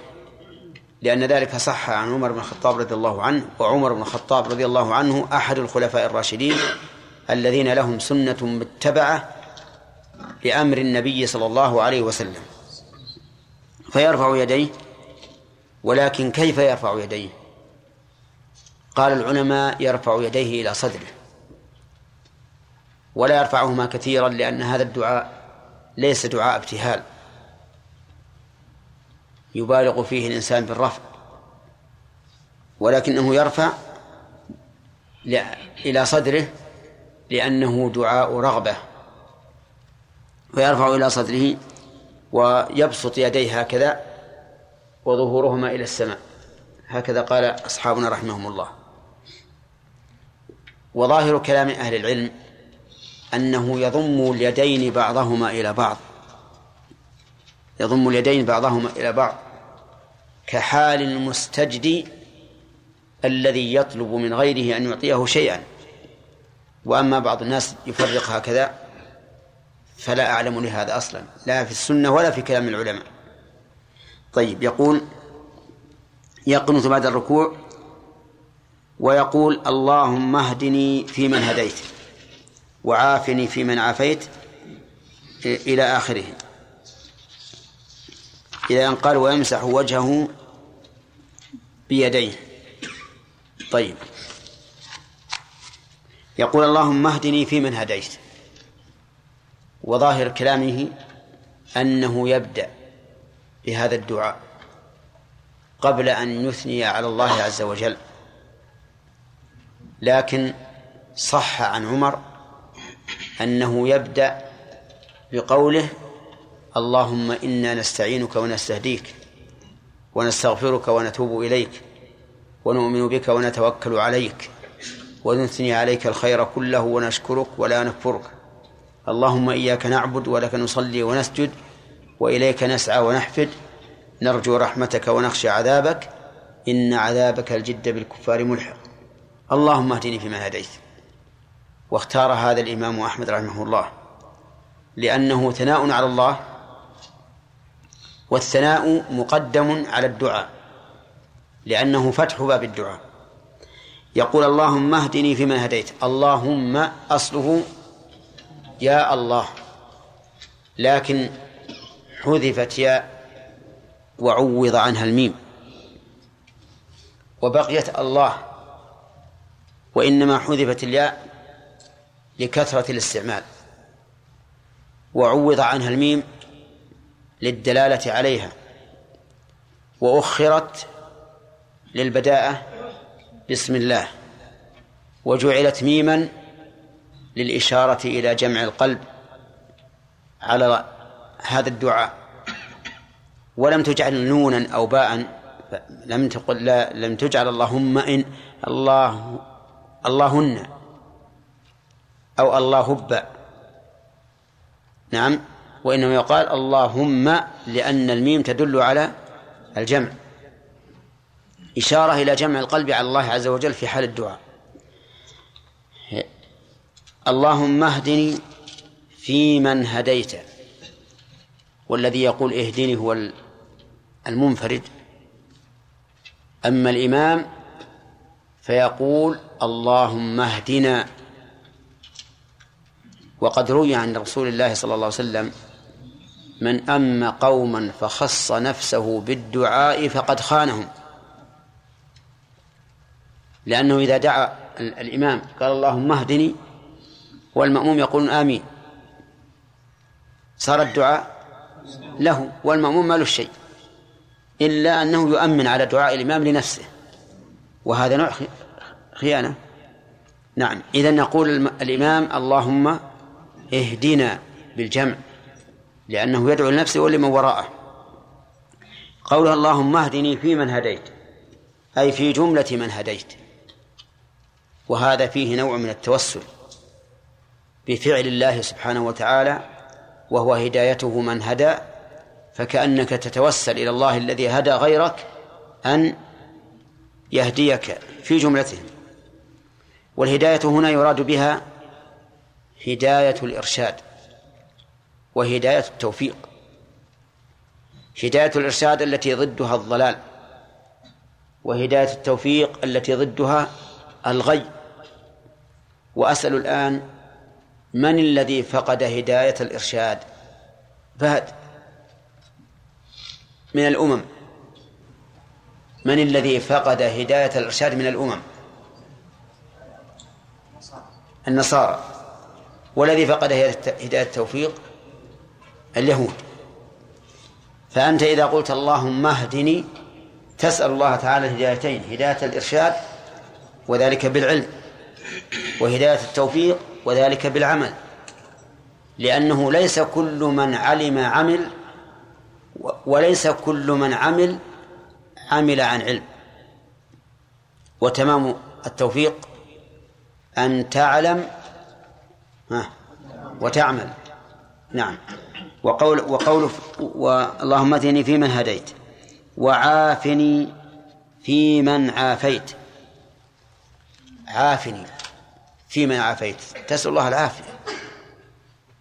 لأن ذلك صح عن عمر بن الخطاب رضي الله عنه وعمر بن الخطاب رضي الله عنه أحد الخلفاء الراشدين الذين لهم سنة متبعة لأمر النبي صلى الله عليه وسلم. فيرفع يديه ولكن كيف يرفع يديه؟ قال العلماء يرفع يديه إلى صدره. ولا يرفعهما كثيرا لأن هذا الدعاء ليس دعاء ابتهال. يبالغ فيه الإنسان بالرفع ولكنه يرفع إلى صدره لأنه دعاء رغبة فيرفع إلى صدره ويبسط يديه هكذا وظهورهما إلى السماء. هكذا قال أصحابنا رحمهم الله. وظاهر كلام أهل العلم أنه يضم اليدين بعضهما إلى بعض. يضم اليدين بعضهما إلى بعض كحال المستجدي الذي يطلب من غيره أن يعطيه شيئا. وأما بعض الناس يفرق هكذا فلا أعلم لهذا أصلا لا في السنة ولا في كلام العلماء. طيب يقول يقنط بعد الركوع ويقول اللهم اهدني فيمن هديت وعافني فيمن عافيت إلى آخره. إلى أن قال ويمسح وجهه بيديه. طيب. يقول اللهم اهدني فيمن هديت. وظاهر كلامه أنه يبدأ بهذا الدعاء قبل أن يثني على الله عز وجل. لكن صح عن عمر أنه يبدأ بقوله اللهم إنا نستعينك ونستهديك ونستغفرك ونتوب إليك ونؤمن بك ونتوكل عليك ونثني عليك الخير كله ونشكرك ولا نكفرك. اللهم إياك نعبد ولك نصلي ونسجد وإليك نسعى ونحفد. نرجو رحمتك ونخشى عذابك. إن عذابك الجد بالكفار ملحق. اللهم اهدني فيمن هديت. واختار هذا الإمام أحمد رحمه الله لأنه ثناء على الله والثناء مقدم على الدعاء لأنه فتح باب الدعاء. يقول اللهم اهدني فيمن هديت. اللهم أصله يا الله لكن حذفت ياء وعوض عنها الميم. وبقيت الله وإنما حذفت الياء لكثرة الاستعمال وعوض عنها الميم للدلالة عليها. وأخرت للبداءة بسم الله. وجعلت ميما للإشارة إلى جمع القلب على هذا الدعاء. ولم تجعل نونا أو باء لم تقل لا لم تجعل اللهم إن الله اللهن أو الله هب نعم. وإنما يقال اللهم لأن الميم تدل على الجمع. إشارة إلى جمع القلب على الله عز وجل في حال الدعاء. اللهم اهدني في من هديت. والذي يقول اهدني هو المنفرد. أما الإمام فيقول اللهم اهدنا. وقد روي عن رسول الله صلى الله عليه وسلم من أم قوما فخص نفسه بالدعاء فقد خانهم. لأنه إذا دعا الإمام قال اللهم اهدني والمأموم يقول آمين. صار الدعاء له والمأموم ما له شيء إلا أنه يؤمن على دعاء الإمام لنفسه. وهذا نوع خيانة. نعم. إذا نقول الإمام اللهم اهدنا بالجمع. لأنه يدعو لنفسه ولمن وراءه. قولها اللهم اهدني في من هديت. أي في جملة من هديت. وهذا فيه نوع من التوسل بفعل الله سبحانه وتعالى وهو هدايته من هدى فكأنك تتوسل إلى الله الذي هدى غيرك أن يهديك في جملتهم. والهداية هنا يراد بها هداية الإرشاد. وهداية التوفيق. هداية الإرشاد التي ضدها الضلال وهداية التوفيق التي ضدها الغي. وأسأل الآن من الذي فقد هداية الإرشاد؟ فهد من الأمم. من الذي فقد هداية الإرشاد من الأمم؟ النصارى. والذي فقد هداية التوفيق؟ اليهود. فأنت إذا قلت اللهم اهدني تسأل الله تعالى الهدايتين هداية الإرشاد وذلك بالعلم وهداية التوفيق وذلك بالعمل. لأنه ليس كل من علم عمل وليس كل من عمل عمل عن علم. وتمام التوفيق أن تعلم وتعمل. نعم. وقول وقول اللهم اهدني فيمن هديت وعافني فيمن عافيت. عافني فيمن عافيت. تسأل الله العافية.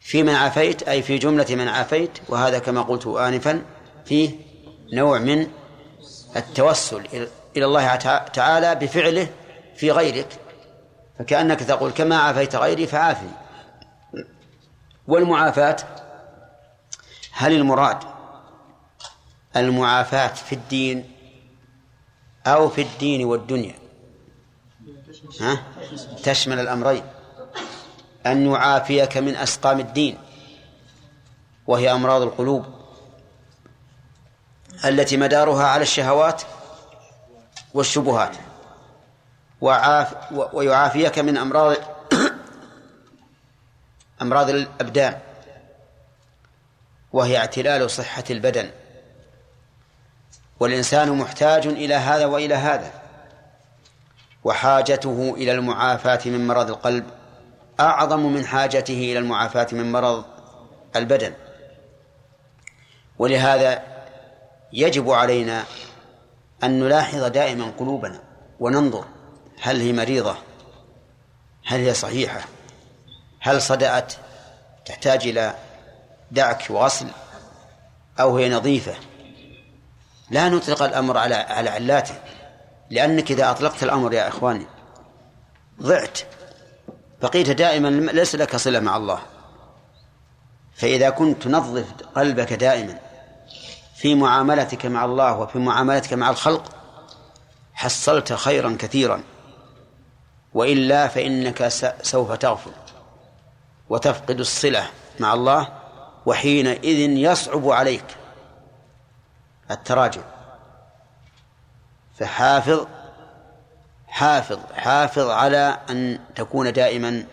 فيمن عافيت أي في جملة من عافيت وهذا كما قلت آنفا فيه نوع من التوسل إلى الله تعالى بفعله في غيرك. فكأنك تقول كما عافيت غيري فعافني. والمعافاة هل المراد المعافاة في الدين أو في الدين والدنيا؟ ها؟ تشمل الأمرين. أن يعافيك من أسقام الدين وهي أمراض القلوب التي مدارها على الشهوات والشبهات. وعاف ويعافيك من أمراض أمراض الأبدان. وهي اعتلال صحة البدن. والإنسان محتاج إلى هذا وإلى هذا. وحاجته إلى المعافاة من مرض القلب أعظم من حاجته إلى المعافاة من مرض البدن. ولهذا يجب علينا أن نلاحظ دائما قلوبنا وننظر هل هي مريضة هل هي صحيحة هل صدأت تحتاج إلى دعك وغسل أو هي نظيفة. لا نطلق الأمر على على علاته لأنك إذا أطلقت الأمر يا إخواني ضعت. بقيت دائما ليس لك صلة مع الله. فإذا كنت تنظف قلبك دائما في معاملتك مع الله وفي معاملتك مع الخلق حصلت خيرا كثيرا. وإلا فإنك سوف تغفل وتفقد الصلة مع الله. وحينئذ يصعب عليك التراجع. فحافظ حافظ حافظ على أن تكون دائما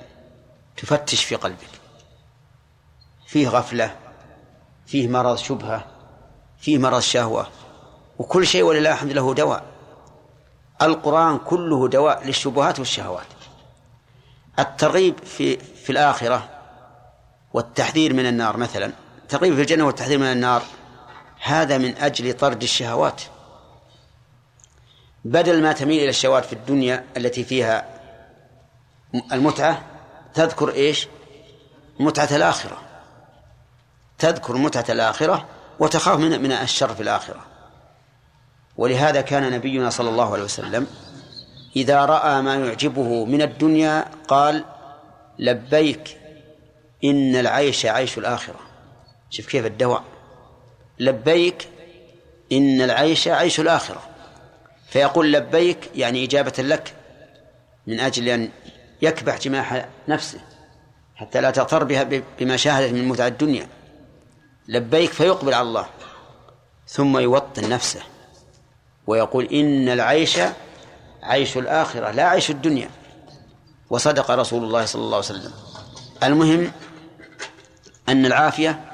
تفتش في قلبك. فيه غفلة فيه مرض شبهة فيه مرض شهوة وكل شيء ولله الحمد له دواء. القرآن كله دواء للشبهات والشهوات. الترغيب في في الآخرة والتحذير من النار مثلا. الترغيب في الجنة والتحذير من النار. هذا من أجل طرد الشهوات. بدل ما تميل إلى الشهوات في الدنيا التي فيها المتعة تذكر إيش؟ متعة الآخرة. تذكر متعة الآخرة وتخاف من من الشر في الآخرة. ولهذا كان نبينا صلى الله عليه وسلم إذا رأى ما يعجبه من الدنيا قال لبيك إن العيش عيش الآخرة. شوف كيف الدواء. لبيك إن العيش عيش الآخرة. فيقول لبيك يعني إجابة لك من أجل أن يكبح جماح نفسه حتى لا تغتر بها بما شاهدت من متع الدنيا. لبيك فيقبل على الله ثم يوطن نفسه ويقول إن العيش عيش الآخرة لا عيش الدنيا. وصدق رسول الله صلى الله عليه وسلم. المهم أن العافية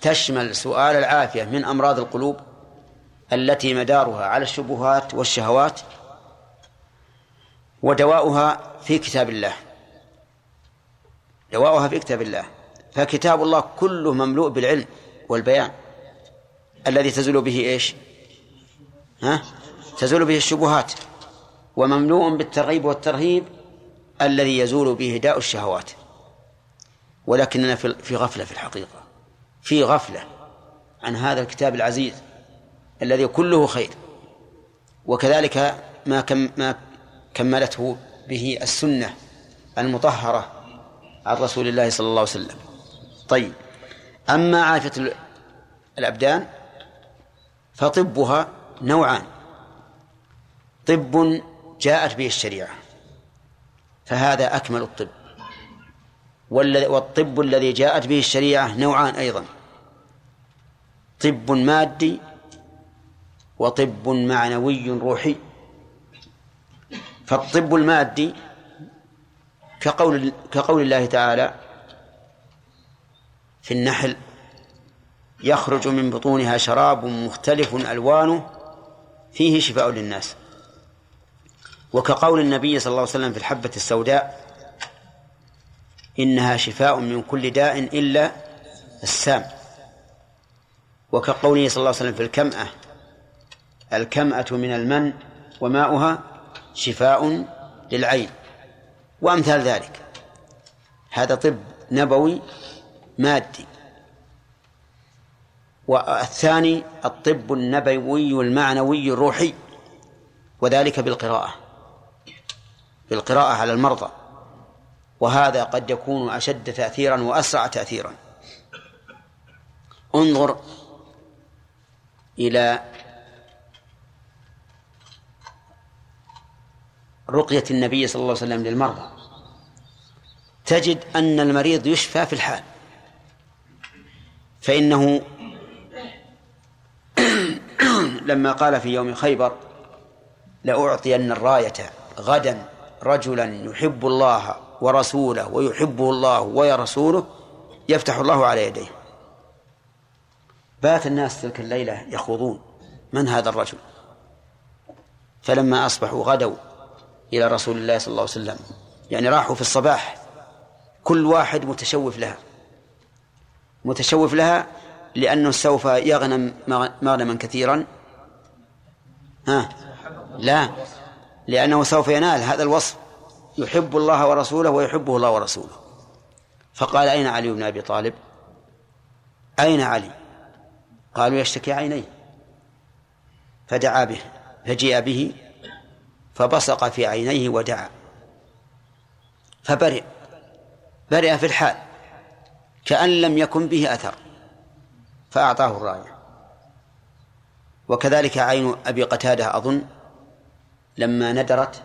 تشمل سؤال العافية من أمراض القلوب التي مدارها على الشبهات والشهوات ودواؤها في كتاب الله. دواؤها في كتاب الله. فكتاب الله كله مملوء بالعلم والبيان. الذي تزول به إيش؟ ها؟ تزول به الشبهات. ومملوء بالترغيب والترهيب الذي يزول به داء الشهوات. ولكننا في غفلة في الحقيقة. في غفلة عن هذا الكتاب العزيز الذي كله خير. وكذلك ما كم ما كملته به السنة المطهرة عن رسول الله صلى الله عليه وسلم. طيب أما عافية الأبدان فطبها نوعان. طب جاءت به الشريعة فهذا أكمل الطب. والطب الذي جاءت به الشريعة نوعان أيضا. طب مادي وطب معنوي روحي. فالطب المادي كقول كقول الله تعالى في النحل يخرج من بطونها شراب مختلف ألوانه فيه شفاء للناس. وكقول النبي صلى الله عليه وسلم في الحبة السوداء إنها شفاء من كل داء إلا السام. وكقوله صلى الله عليه وسلم في الكمأة الكمأة من المن وماؤها شفاء للعين. وأمثال ذلك. هذا طب نبوي مادي. والثاني الطب النبوي المعنوي الروحي وذلك بالقراءة. بالقراءة على المرضى. وهذا قد يكون أشد تأثيرا وأسرع تأثيرا. انظر إلى رقية النبي صلى الله عليه وسلم للمرضى. تجد أن المريض يشفى في الحال. فإنه لما قال في يوم خيبر لأعطين الراية غدا رجلا يحب الله ورسوله ويحبه الله ورسوله يفتح الله على يديه. بات الناس تلك الليلة يخوضون. من هذا الرجل؟ فلما أصبحوا غدوا إلى رسول الله صلى الله عليه وسلم يعني راحوا في الصباح كل واحد متشوف لها. متشوف لها لأنه سوف يغنم مغنما كثيرا. ها؟ لا لأنه سوف ينال هذا الوصف. يحب الله ورسوله ويحبه الله ورسوله. فقال أين علي بن أبي طالب؟ أين علي؟ قالوا يشتكي عينيه. فدعا به فجيء به فبصق في عينيه ودعا. فبرئ برئ في الحال كأن لم يكن به أثر فأعطاه الراية. وكذلك عين أبي قتادة أظن لما ندرت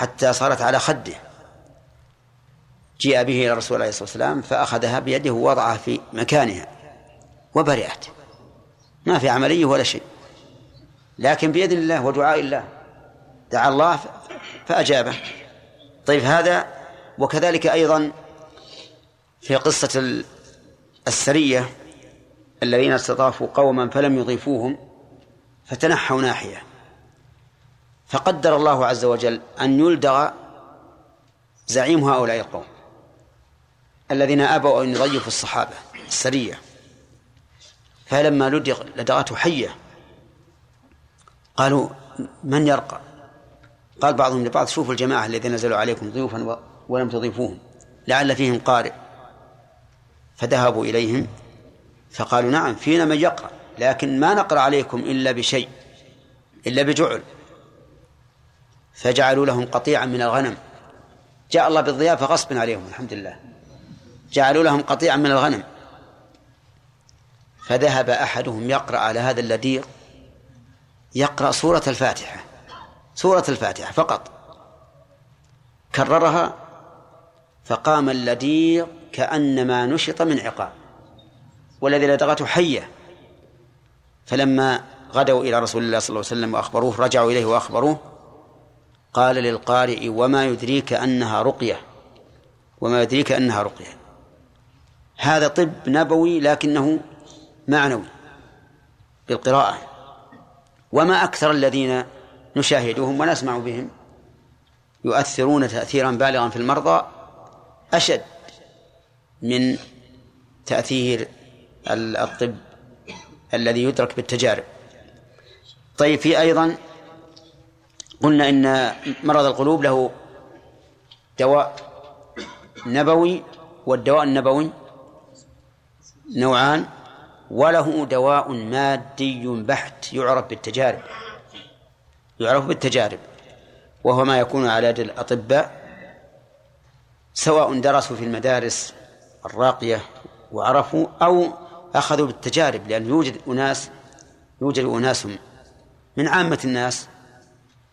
حتى صارت على خده. جيء به إلى الرسول عليه الصلاة والسلام فأخذها بيده ووضعها في مكانها وبرئت. ما في عملية ولا شيء. لكن بإذن الله ودعاء الله دعا الله فأجابه. طيب هذا وكذلك أيضا في قصة السرية الذين استضافوا قوما فلم يضيفوهم فتنحوا ناحية. فقدر الله عز وجل أن يلدغ زعيم هؤلاء القوم الذين أبوا أن يضيفوا الصحابة السرية. فلما لدغ لدغته حية. قالوا من يرقى؟ قال بعضهم لبعض شوفوا الجماعة الذين نزلوا عليكم ضيوفا ولم تضيفوهم لعل فيهم قارئ. فذهبوا إليهم فقالوا نعم فينا من يقرأ لكن ما نقرأ عليكم إلا بشيء إلا بجعل. فجعلوا لهم قطيعا من الغنم. جاء الله بالضيافة غصبا عليهم الحمد لله جعلوا لهم قطيعا من الغنم. فذهب أحدهم يقرأ على هذا اللديغ يقرأ سورة الفاتحة سورة الفاتحة فقط. كررها فقام اللديغ كأنما نشط من عقاب والذي لدغته حية. فلما غدوا إلى رسول الله صلى الله عليه وسلم وأخبروه رجعوا إليه وأخبروه قال للقارئ وما يدريك أنها رقية. وما يدريك أنها رقية. هذا طب نبوي لكنه معنوي بالقراءة. وما أكثر الذين نشاهدهم ونسمع بهم يؤثرون تأثيرا بالغا في المرضى أشد من تأثير الطب الذي يدرك بالتجارب. طيب في أيضا قلنا إن مرض القلوب له دواء نبوي والدواء النبوي نوعان وله دواء مادي بحت يعرف بالتجارب يعرف بالتجارب وهو ما يكون على يد الأطباء سواء درسوا في المدارس الراقية وعرفوا أو أخذوا بالتجارب لأن يوجد أناس يوجد أناس من عامة الناس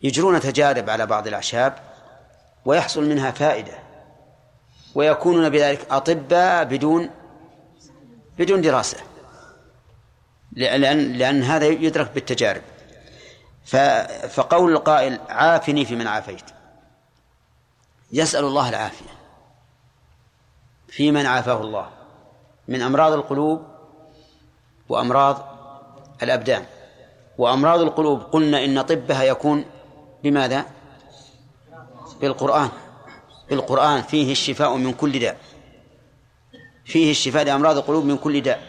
يجرون تجارب على بعض الأعشاب ويحصل منها فائدة ويكونون بذلك أطباء بدون بدون دراسة لأن لأن هذا يدرك بالتجارب. فقول القائل عافني في من عافيت. يسأل الله العافية. في من عافاه الله. من أمراض القلوب وأمراض الأبدان. وأمراض القلوب قلنا إن طبها يكون بماذا؟ بالقرآن. بالقرآن فيه الشفاء من كل داء. فيه الشفاء لأمراض القلوب من كل داء.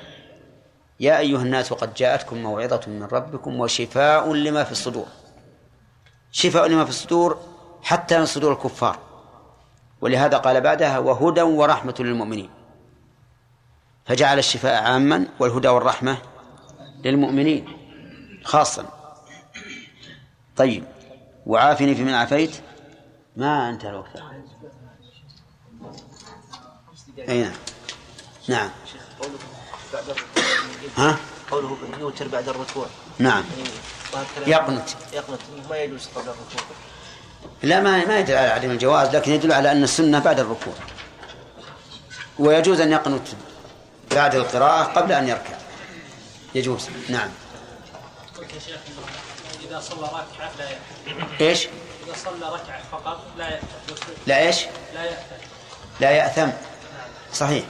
يا أيها الناس قد جاءتكم موعظة من ربكم وشفاء لما في الصدور. شفاء لما في الصدور حتى من صدور الكفار. ولهذا قال بعدها وهدى ورحمة للمؤمنين. فجعل الشفاء عاما والهدى والرحمة للمؤمنين خاصا. طيب. وعافني في من عافيت. ما انتهى الوقت أي نعم. نعم. ها؟ قوله يوتر بعد الركوع. نعم. يعني يقنت يقنت ما يجوز قبل الركوع. لا ما ما يدل على عدم الجواز لكن يدل على أن السنة بعد الركوع. ويجوز أن يقنت بعد القراءة قبل أن يركع. يجوز. نعم. قلت يا شيخ إذا صلى ركعة لا يأتي إيش؟ إذا صلى ركعة فقط لا يأتي لا إيش؟ لا يأتي لا يأثم. صحيح.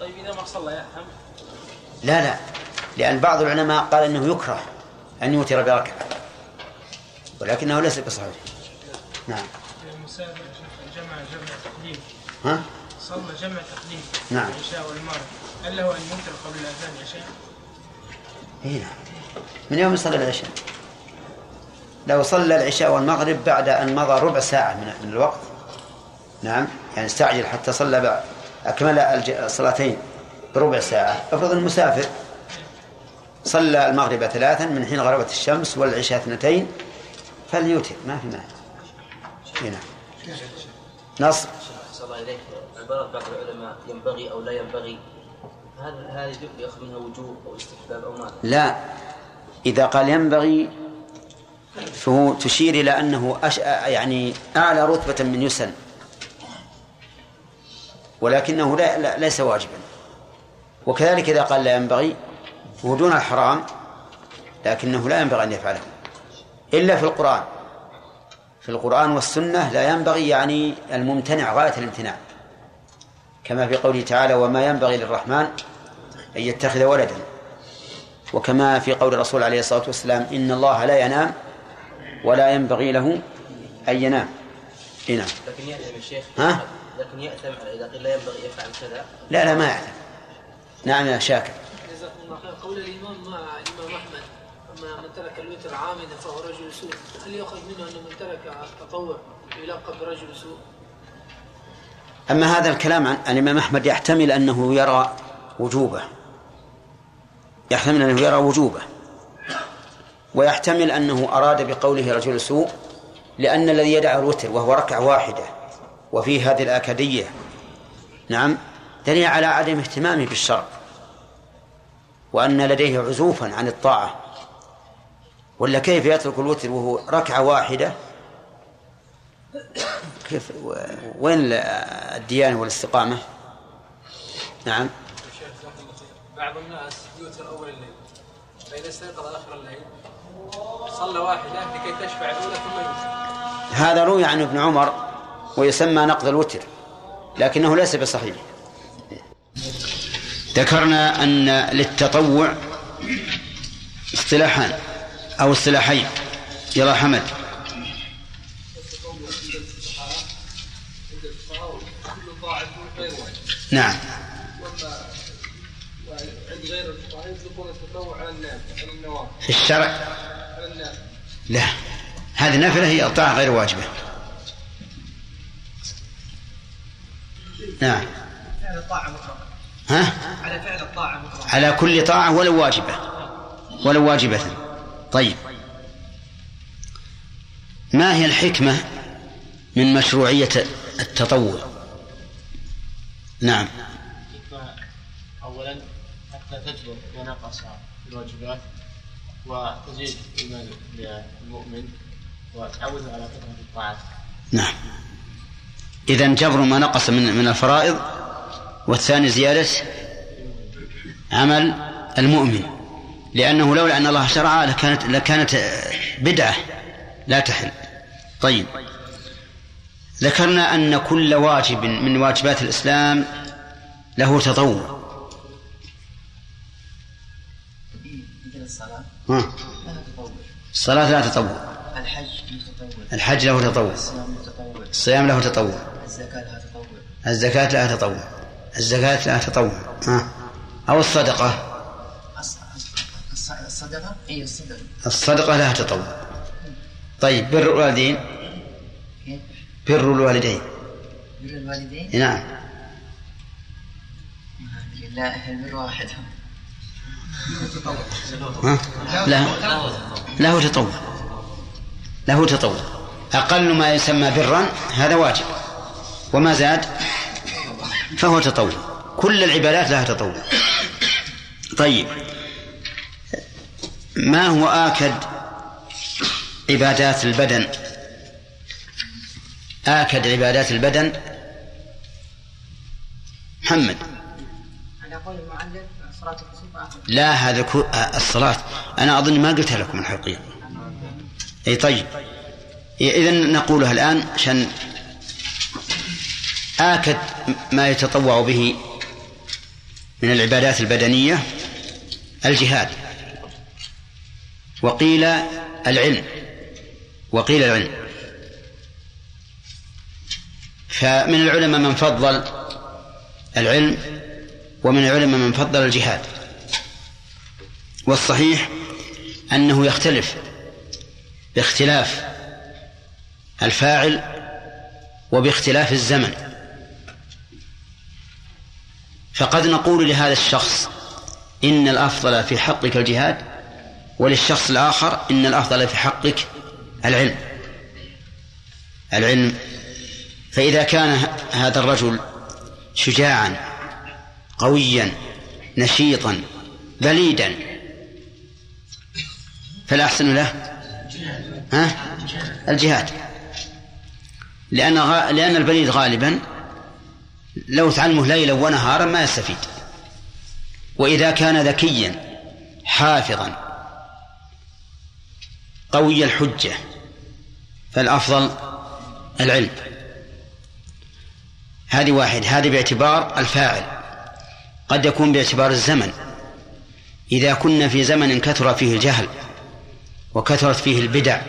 طيب إذا ما صلى يأثم؟ لا لا. لأن بعض العلماء قال أنه يكره أن يوتر بركعة ولكنه ليس بصحيح. نعم. المسافر جمع جمع تقديم. ها؟ صلى جمع تقديم. نعم. العشاء والمغرب. هل له أن يوتر قبل الأذان يا شيخ؟ إيه نعم. من يوم يصلي العشاء؟ لو صلى العشاء والمغرب بعد أن مضى ربع ساعة من الوقت. نعم يعني استعجل حتى صلى بعد أكمل الصلاتين بربع ساعة. افرض المسافر صلى المغرب ثلاثا من حين غربت الشمس والعشاء اثنتين فليوتر. ما في مانع. نعم نص الله إليك عبارة بعض العلماء ينبغي أو لا ينبغي. هل هذه يأخذ منها وجوب أو استحباب أو ماذا؟ لا. إذا قال ينبغي فهو تشير إلى أنه أش... يعني أعلى رتبة من يسن ولكنه لا... لا ليس واجبا. وكذلك إذا قال لا ينبغي فهو دون الحرام لكنه لا ينبغي أن يفعله. إلا في القرآن. في القرآن والسنة لا ينبغي يعني الممتنع غاية الامتناع. كما في قوله تعالى وما ينبغي للرحمن أن يتخذ ولدا. وكما في قول الرسول عليه الصلاة والسلام إن الله لا ينام ولا ينبغي له أن ينام. نعم. لكن يأثم الشيخ ها؟ لكن يأثم إذا قيل لا ينبغي يفعل كذا. لا لا ما يعلم نعم يا شاكر. جزاكم الله خير. قول الإمام مع الإمام أحمد أما من ترك الوتر عامدا فهو رجل سوء. هل يؤخذ منه أن من ترك التطوع يلقب برجل سوء؟ أما هذا الكلام عن عن الإمام أحمد يحتمل أنه يرى وجوبه. يحتمل أنه يرى وجوبه. ويحتمل أنه أراد بقوله رجل سوء لأن الذي يدع الوتر وهو ركعة واحدة وفيه هذه الآكدية نعم دليل على عدم اهتمامه بالشرع وأن لديه عزوفا عن الطاعة. ولا كيف يترك الوتر وهو ركعة واحدة؟ كيف وين الديانة والاستقامة؟ نعم. بعض الناس يوتر أول الليل فإذا استيقظ آخر الليل صلى واحدة لكي تشفع الأولى ثم يوتر هذا روي عن ابن عمر ويسمى نقض الوتر لكنه ليس بصحيح. ذكرنا أن للتطوع اصطلاحان أو اصطلاحين. يلا حمد. نعم. في الشرع. لا. هذه نافلة هي الطاعة غير واجبة. نعم. ها؟ على فعل الطاعة على كل طاعة ولو واجبة. ولو واجبة. طيب. ما هي الحكمة من مشروعية التطوع؟ نعم. أولا حتى تجبر ما نقص في الواجبات وتزيد إيمان المؤمن وتعوده على كثرة الطاعات. نعم. إذا جبر ما نقص من من الفرائض والثاني زيادة عمل المؤمن. لأنه لولا أن الله شرع لكانت لكانت بدعة لا تحل. طيب. ذكرنا أن كل واجب من واجبات الإسلام له تطوع. الصلاة. ها. الصلاة لا تطوع. الحج له تطوع. الحج له تطوع. الصيام له تطوع. الصيام له تطوع. الزكاة لها تطوع. الزكاة لها تطوع. الزكاة لها تطوع. ها. أو الصدقة. الص- الص- الصدقة؟ هي الصدقة. الصدقة لها تطوع. طيب بر الوالدين. كيف؟ بر الوالدين. بر الوالدين؟ نعم. لا البر واحد. ها؟ له تطوع. له تطوع. أقل ما يسمى برا هذا واجب. وما زاد فهو تطوع. كل العبادات لها تطوع. طيب. ما هو آكد عبادات البدن؟ آكد عبادات البدن؟ محمد. على قول المعلم صلاة لا هذا الصلاة. أنا أظن ما قلتها لكم الحقيقة. أي طيب. إذا نقولها الآن عشان آكد ما يتطوع به من العبادات البدنية الجهاد. وقيل العلم. وقيل العلم. فمن العلماء من فضل العلم ومن العلماء من فضل الجهاد. والصحيح أنه يختلف باختلاف الفاعل وباختلاف الزمن. فقد نقول لهذا الشخص إن الأفضل في حقك الجهاد وللشخص الآخر إن الأفضل في حقك العلم. العلم. فإذا كان هذا الرجل شجاعا قويا نشيطا بليدا فالأحسن له؟ ها؟ الجهاد. لأن غ... لأن البليد غالبا لو تعلمه ليلا ونهارا ما يستفيد. وإذا كان ذكيا حافظا قوي الحجة فالأفضل العلم. هذه واحد. هذه باعتبار الفاعل. قد يكون باعتبار الزمن. إذا كنا في زمن كثر فيه الجهل وكثرت فيه البدع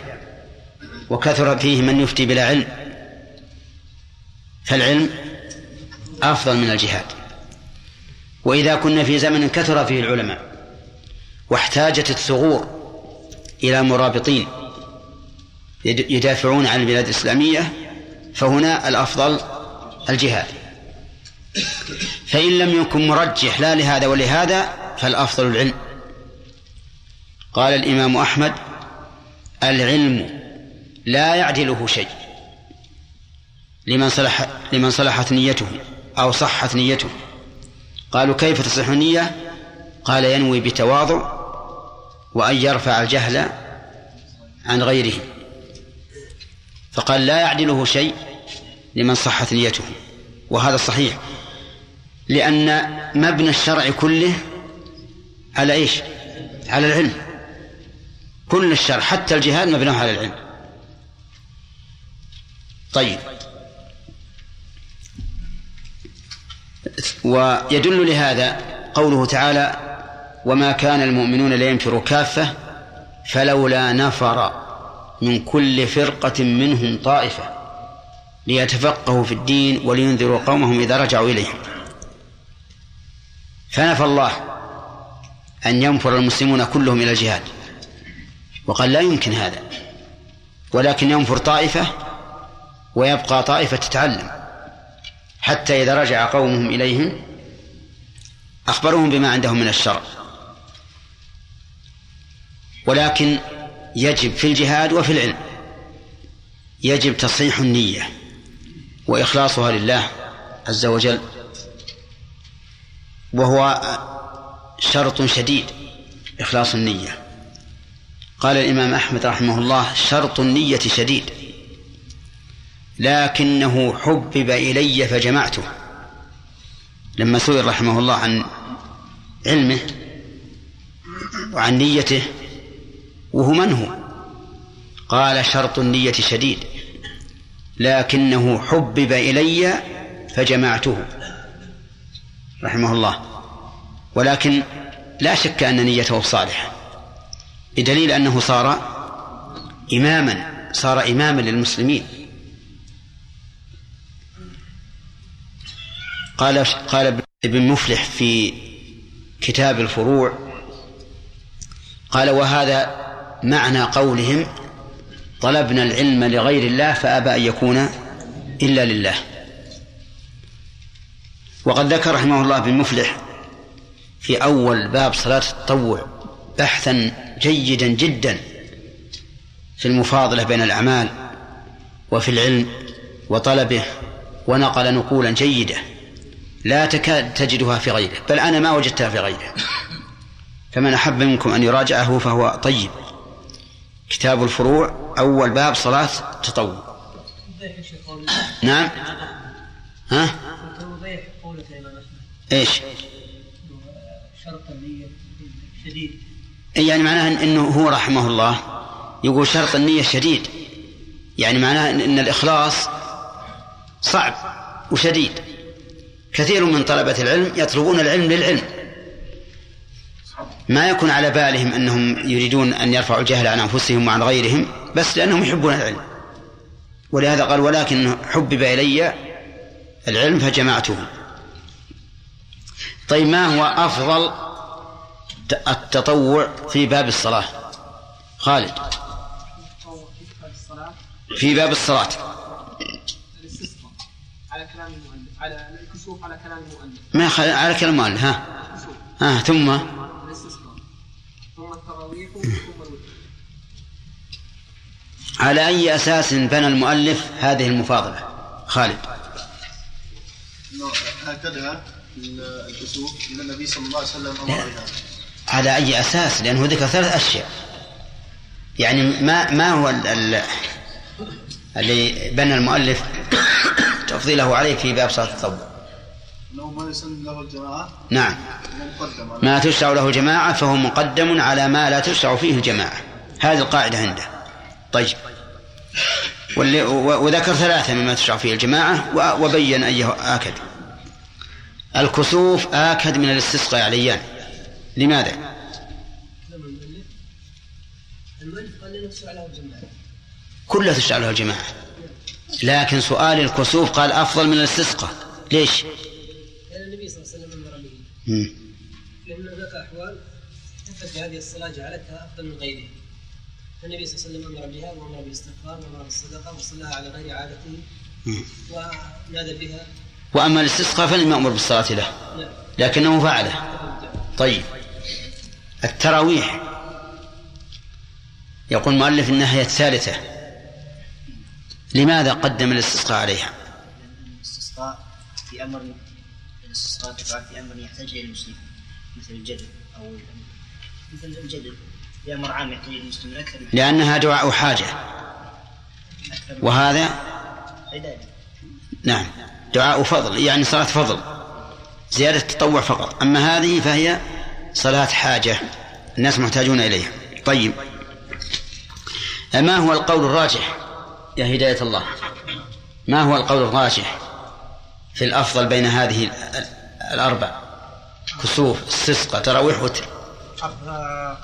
وكثر فيه من يفتي بلا علم. فالعلم أفضل من الجهاد. وإذا كنا في زمن كثر فيه العلماء واحتاجت الثغور إلى مرابطين يدافعون عن البلاد الإسلامية فهنا الأفضل الجهاد. فإن لم يكن مرجح لا لهذا ولهذا فالأفضل العلم. قال الإمام أحمد العلم لا يعدله شيء لمن صلح لمن صلحت نيته أو صحت نيته. قالوا كيف تصح النية؟ قال ينوي بتواضع وأن يرفع الجهل عن غيره. فقال لا يعدله شيء لمن صحت نيته. وهذا صحيح. لأن مبنى الشرع كله على إيش؟ على العلم. كل الشرع حتى الجهاد مبناه على العلم. طيب. ويدل لهذا قوله تعالى وما كان المؤمنون لينفروا كافة فلولا نفر من كل فرقة منهم طائفة ليتفقهوا في الدين ولينذروا قومهم إذا رجعوا إليهم. فنفى الله أن ينفر المسلمون كلهم إلى الجهاد. وقال لا يمكن هذا. ولكن ينفر طائفة ويبقى طائفة تتعلم حتى إذا رجع قومهم إليهم أخبرهم بما عندهم من الشرع ولكن يجب في الجهاد وفي العلم يجب تصحيح النية وإخلاصها لله عز وجل وهو شرط شديد إخلاص النية. قال الإمام أحمد رحمه الله شرط النية شديد. لكنه حبب إلي فجمعته. لما سئل رحمه الله عن علمه وعن نيته وهو من هو؟ قال شرط النية شديد. لكنه حبب إلي فجمعته. رحمه الله. ولكن لا شك أن نيته صالحة. بدليل أنه صار إماما صار إماما للمسلمين. قال قال ابن مفلح في كتاب الفروع قال وهذا معنى قولهم طلبنا العلم لغير الله فأبى أن يكون إلا لله. وقد ذكر رحمه الله بن مفلح في أول باب صلاة التطوع بحثا جيدا جدا في المفاضلة بين الأعمال وفي العلم وطلبه ونقل نقولا جيدة لا تكاد تجدها في غيره بل أنا ما وجدتها في غيره. فمن أحب منكم أن يراجعه فهو طيب. كتاب الفروع أول باب صلاة تطوع. نعم. ها؟ إيش؟ شرط النية شديد. يعني معناه إنه هو رحمه الله. يقول شرط النية شديد. يعني معناه إن الإخلاص صعب وشديد. كثير من طلبة العلم يطلبون العلم للعلم. ما يكون على بالهم أنهم يريدون أن يرفعوا الجهل عن أنفسهم وعن غيرهم بس لأنهم يحبون العلم. ولهذا قال ولكن حبب إلي العلم فجمعته. طيب ما هو أفضل التطوع في باب الصلاة. خالد. في باب الصلاة. على كلام المؤلف على الكسوف على كلام المؤلف ما على كلام المؤلف ها. ها ثم. على أي أساس بنى المؤلف هذه المفاضلة؟ خالد. هكذا الكسوف ان النبي صلى الله عليه وسلم. بها على أي أساس؟ لأنه ذكر ثلاث أشياء. يعني ما ما هو ال- ال- اللي بنى المؤلف تفضيله عليه في باب صلاة التطوع. ما يسن له الجماعة؟ نعم. ما تشرع له الجماعة فهو مقدم على ما لا تشرع فيه الجماعة هذه القاعدة عنده. طيب. واللي وذكر ثلاثة مما تشرع فيه الجماعة وبين أيه آكد. الكسوف آكد من الاستسقاء عليان. لماذا؟ المؤلف المؤلف قال لنا تشرع له الجماعة كلها تشرع له الجماعة لكن سؤال الكسوف قال أفضل من الاستسقاء ليش؟ لأن النبي صلى الله عليه وسلم أمر به. لأن هناك أحوال تثبت بهذه الصلاة جعلتها أفضل من غيرها النبي صلى الله عليه وسلم أمر بها وأمر بالاستغفار وأمر بالصدقة وصلاها على غير عادته. ونادى بها وأما الاستسقاء فلم يأمر بالصلاة له لكنه فعله طيب التراويح. يقول المؤلف هي الثالثة. لماذا قدم الاستسقاء عليها؟ الاستسقاء في أمر الاستسقاء تفعل في أمر يحتاج اليه المسلم. مثل الجدل أو مثل الجدل. في أمر عام يحتاج اليه المسلم أكثر من لأنها دعاء حاجة. وهذا نعم. دعاء فضل يعني صلاة فضل. زيادة تطوع فقط. أما هذه فهي صلاة حاجة الناس محتاجون إليها. طيب. ما هو القول الراجح يا هداية الله؟ ما هو القول الراجح في الأفضل بين هذه ال- الأربع؟ كسوف استسقى تراويح وتر.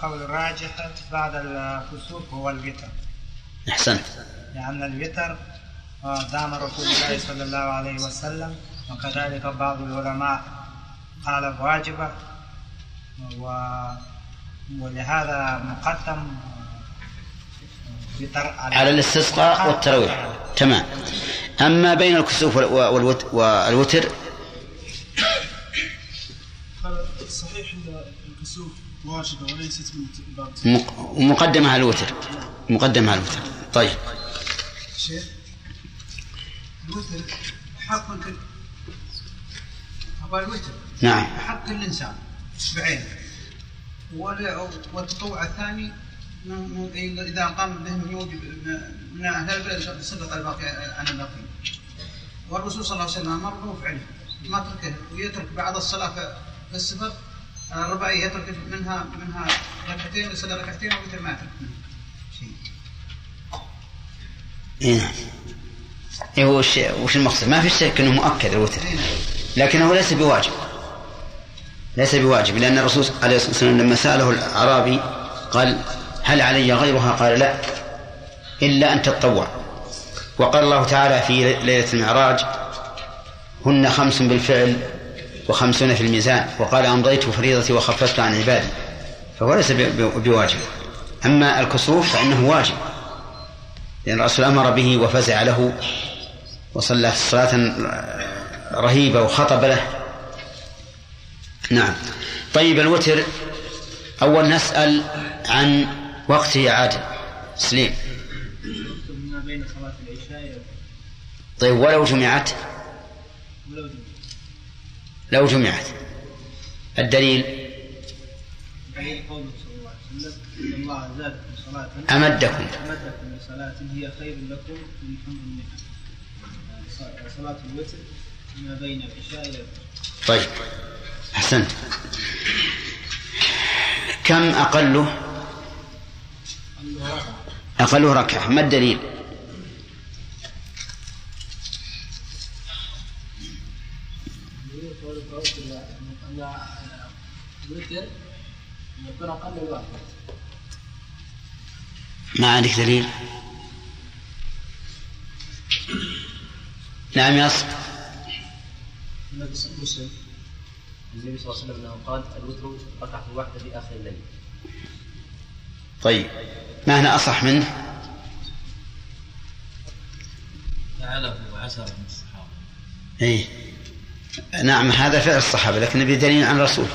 قول الراجح بعد الكسوف هو الوتر. أحسنت. لأن الوتر دام رسول الله صلى الله عليه وسلم وكذلك بعض العلماء قال واجبة. ولهذا مقدم على الاستسقاء والتراويح. تمام. أما بين الكسوف وال- والوت- والوتر؟ صحيح الكسوف واجبة وليست من مقدمة على الوتر. مقدمة على الوتر. طيب. شيخ الوتر حق الوتر. نعم. حق كل ولا- والتطوع الثاني إذا قام به من يوجب من أهل البلد سقط الباقي عن الباقين والرسول صلى الله عليه وسلم أمر به فعله ما تركه ويترك بعد الصلاة في السفر الرباعية يترك منها منها ركعتين ويصلي ركعتين ويتر ما يترك منها. شيء. إيه. نعم إيه وش وش المقصد؟ ما في شك انه مؤكد الوتر. لكنه ليس بواجب. ليس بواجب لأن الرسول عليه الصلاه والسلام لما سأله الأعرابي قال هل علي غيرها؟ قال لا إلا أن تتطوع. وقال الله تعالى في ليلة المعراج هن خمس بالفعل وخمسون في الميزان. وقال أمضيت فريضتي وخففت عن عبادي. فهو ليس بواجب. أما الكسوف فإنه واجب لأن الرسول أمر به وفزع له وصلى صلاة رهيبة وخطب له. نعم. طيب الوتر. أول نسأل عن وقته عادل سليم. طيب ولو جمعت. لو جمعت. الدليل؟ أمدكم. أمدكم بصلاة هي خير لكم من حمر النعم صلاة الوتر ما بين العشاء إلى طيب. أحسنت كم أقله أقله ركعة؟ ما الدليل؟ ما عندك دليل؟ نعم يا النبي النبي صلى الله عليه وسلم أنه قال الوتر ركعه واحدة في آخر الليل. طيب ما هنا أصح منه؟ فعله عشرة من الصحابة. إيه. نعم هذا فعل الصحابة لكن نبي دليل عن الرسول.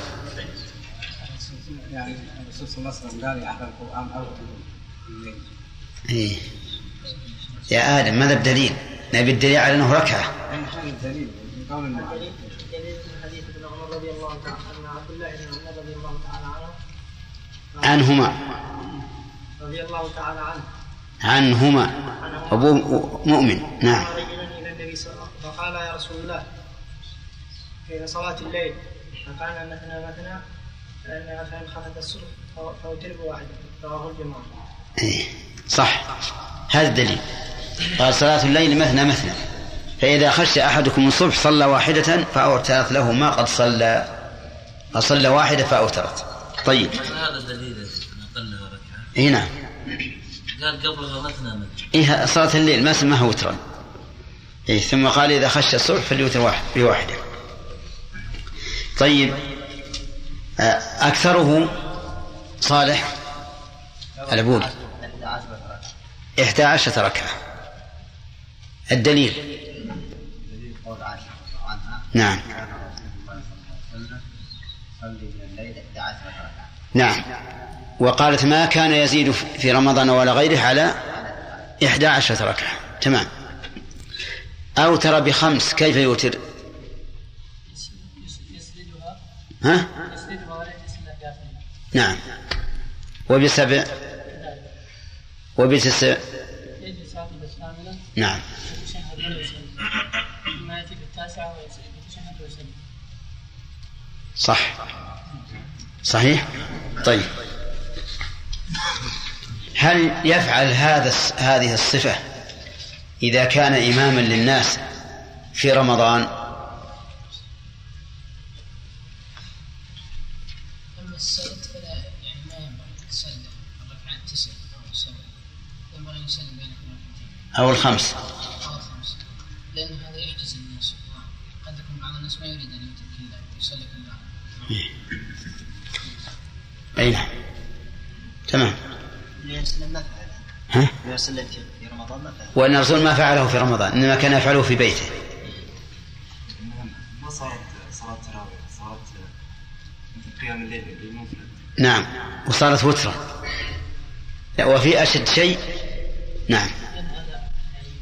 يعني الرسول صلى الله عليه وسلم قال يحفظ القرآن أو إيه. يا آدم ماذا بدليل؟ نبي الدليل على أنه ركعة. دليل قام دليل؟ حديث ابن عمر رضي الله تعالى عن عبد الله بن عمر رضي الله تعالى عنه. عنهما. رضي الله تعالى عنه. عنهما. أبو مؤمن. نعم. قال رجل إلى النبي صلى الله عليه وسلم فقال يا رسول الله في صلاة الليل فقال مثنى مثنى فإن فإن خفت الصبح فأوتر بواحدة رواه الجماعة. إيه، صح. هذا الدليل. قال صلاة الليل مثنى مثنى. فإذا خشي أحدكم الصبح صلى واحدة فأوترت له ما قد صلى. فصلى واحدة فأوترت طيب. هذا دليل أقلها ركعة. نعم. قال قبلها مثنى إيه صلاة الليل ما سماها وترا. إيه ثم قال إذا خشى الصبح فليوتر واحد بواحدة طيب. أكثره صالح العبود. إحدى عشرة ركعة. الدليل. ركعة نعم. وقالت ما كان يزيد في رمضان ولا غيره على إحدى عشرة ركعة. تمام. أوتر بخمس كيف يوتر؟ ها؟ نعم. وبسبع؟ وبتسع؟ نعم. صح. صحيح؟ طيب. هل يفعل هذا هذه الصفة إذا كان إماما للناس في رمضان؟ اما السرد أي نعم تمام. ها؟ وسلم في رمضان ما فعلها وأن الرسول ما فعله في رمضان إنما كان يفعله في بيته. ما صارت صلاة تراويح؟ صارت قيام الليل نعم. وصارت وترا. لا وفي أشد شيء نعم. يعني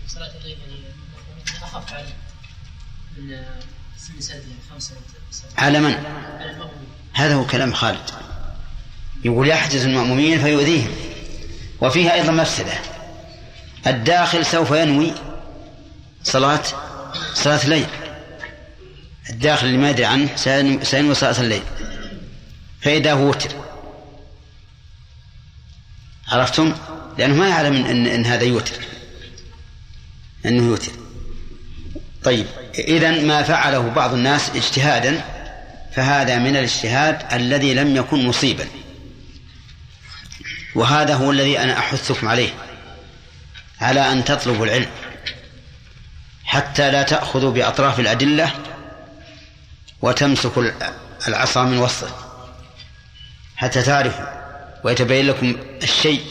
صلاة الليل يعني عليه من سن وسبعه على من؟ هذا هو كلام خالد. يقول يحجز المأمومين فيؤذيهم. وفيها أيضا مفسدة. الداخل سوف ينوي صلاة صلاة الليل. الداخل اللي ما يدري عنه سين- سينوي صلاة الليل. فإذا هو وتر. عرفتم؟ لأنه ما يعلم إن, إن هذا يوتر. أنه يوتر. طيب إذا ما فعله بعض الناس اجتهادا فهذا من الاجتهاد الذي لم يكن مصيبا. وهذا هو الذي أنا أحثكم عليه على أن تطلبوا العلم حتى لا تأخذوا بأطراف الأدلة وتمسكوا العصا من وسطه حتى تعرفوا ويتبين لكم الشيء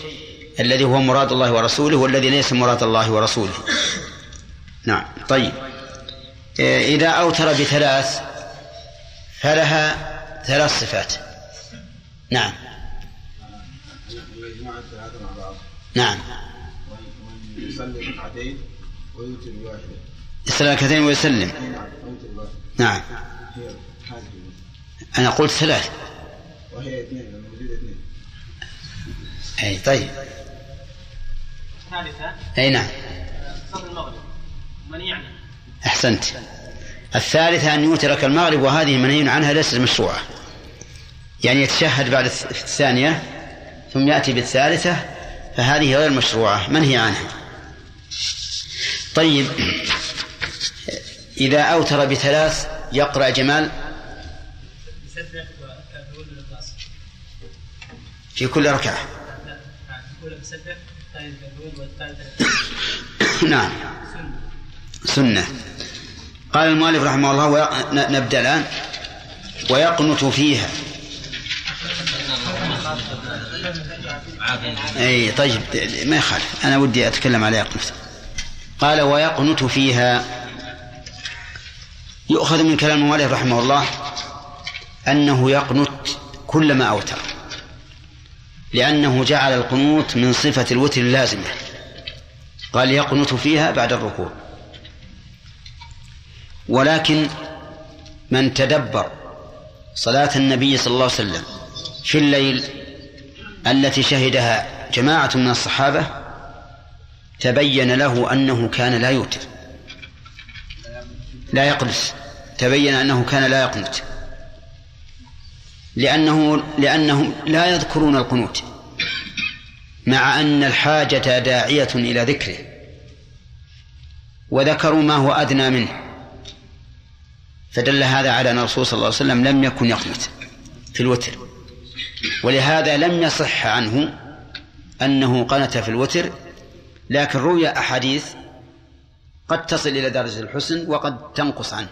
الذي هو مراد الله ورسوله والذي ليس مراد الله ورسوله. نعم طيب. إيه، إذا أوتر بثلاث فلها ثلاث صفات. نعم. الجماعة الثلاثة مع بعض نعم. يصلي ركعتين ويوتر بواحدة يصلي ركعتين ويسلم. نعم. أنا قلت ثلاث. وهي اثنين موجودة اثنين أي طيب. الثالثة أي نعم. صلاة المغرب. من يعني؟ أحسنت. الثالثة أن يوتر كالمغرب وهذه منهي عنها ليست مشروعة. يعني يتشهد بعد الث- الثانية. ثم يأتي بالثالثة فهذه غير مشروعة. منهي عنها؟ طيب إذا أوتر بثلاث يقرأ جمال؟ في كل ركعة. نعم. سنة. قال المؤلف رحمه الله نبدأ الآن. ويقنت فيها. أي طيب ما يخالف. أنا ودي أتكلم على يقنت قال ويقنت فيها. يؤخذ من كلام المؤلف رحمه الله أنه يقنت كلما أوتر لأنه جعل القنوت من صفة الوتر اللازمة. قال يقنت فيها بعد الركوع. ولكن من تدبر صلاة النبي صلى الله عليه وسلم في الليل التي شهدها جماعة من الصحابة تبين له أنه كان لا يوتر. لا يقنس تبين أنه كان لا يقنت. لأنه لأنهم لا يذكرون القنوت. مع أن الحاجة داعية إلى ذكره. وذكروا ما هو أدنى منه. فدل هذا على أن الرسول صلى الله عليه وسلم لم يكن يقنت في الوتر. ولهذا لم يصح عنه أنه قنت في الوتر لكن روي أحاديث قد تصل إلى درجة الحسن وقد تنقص عنه.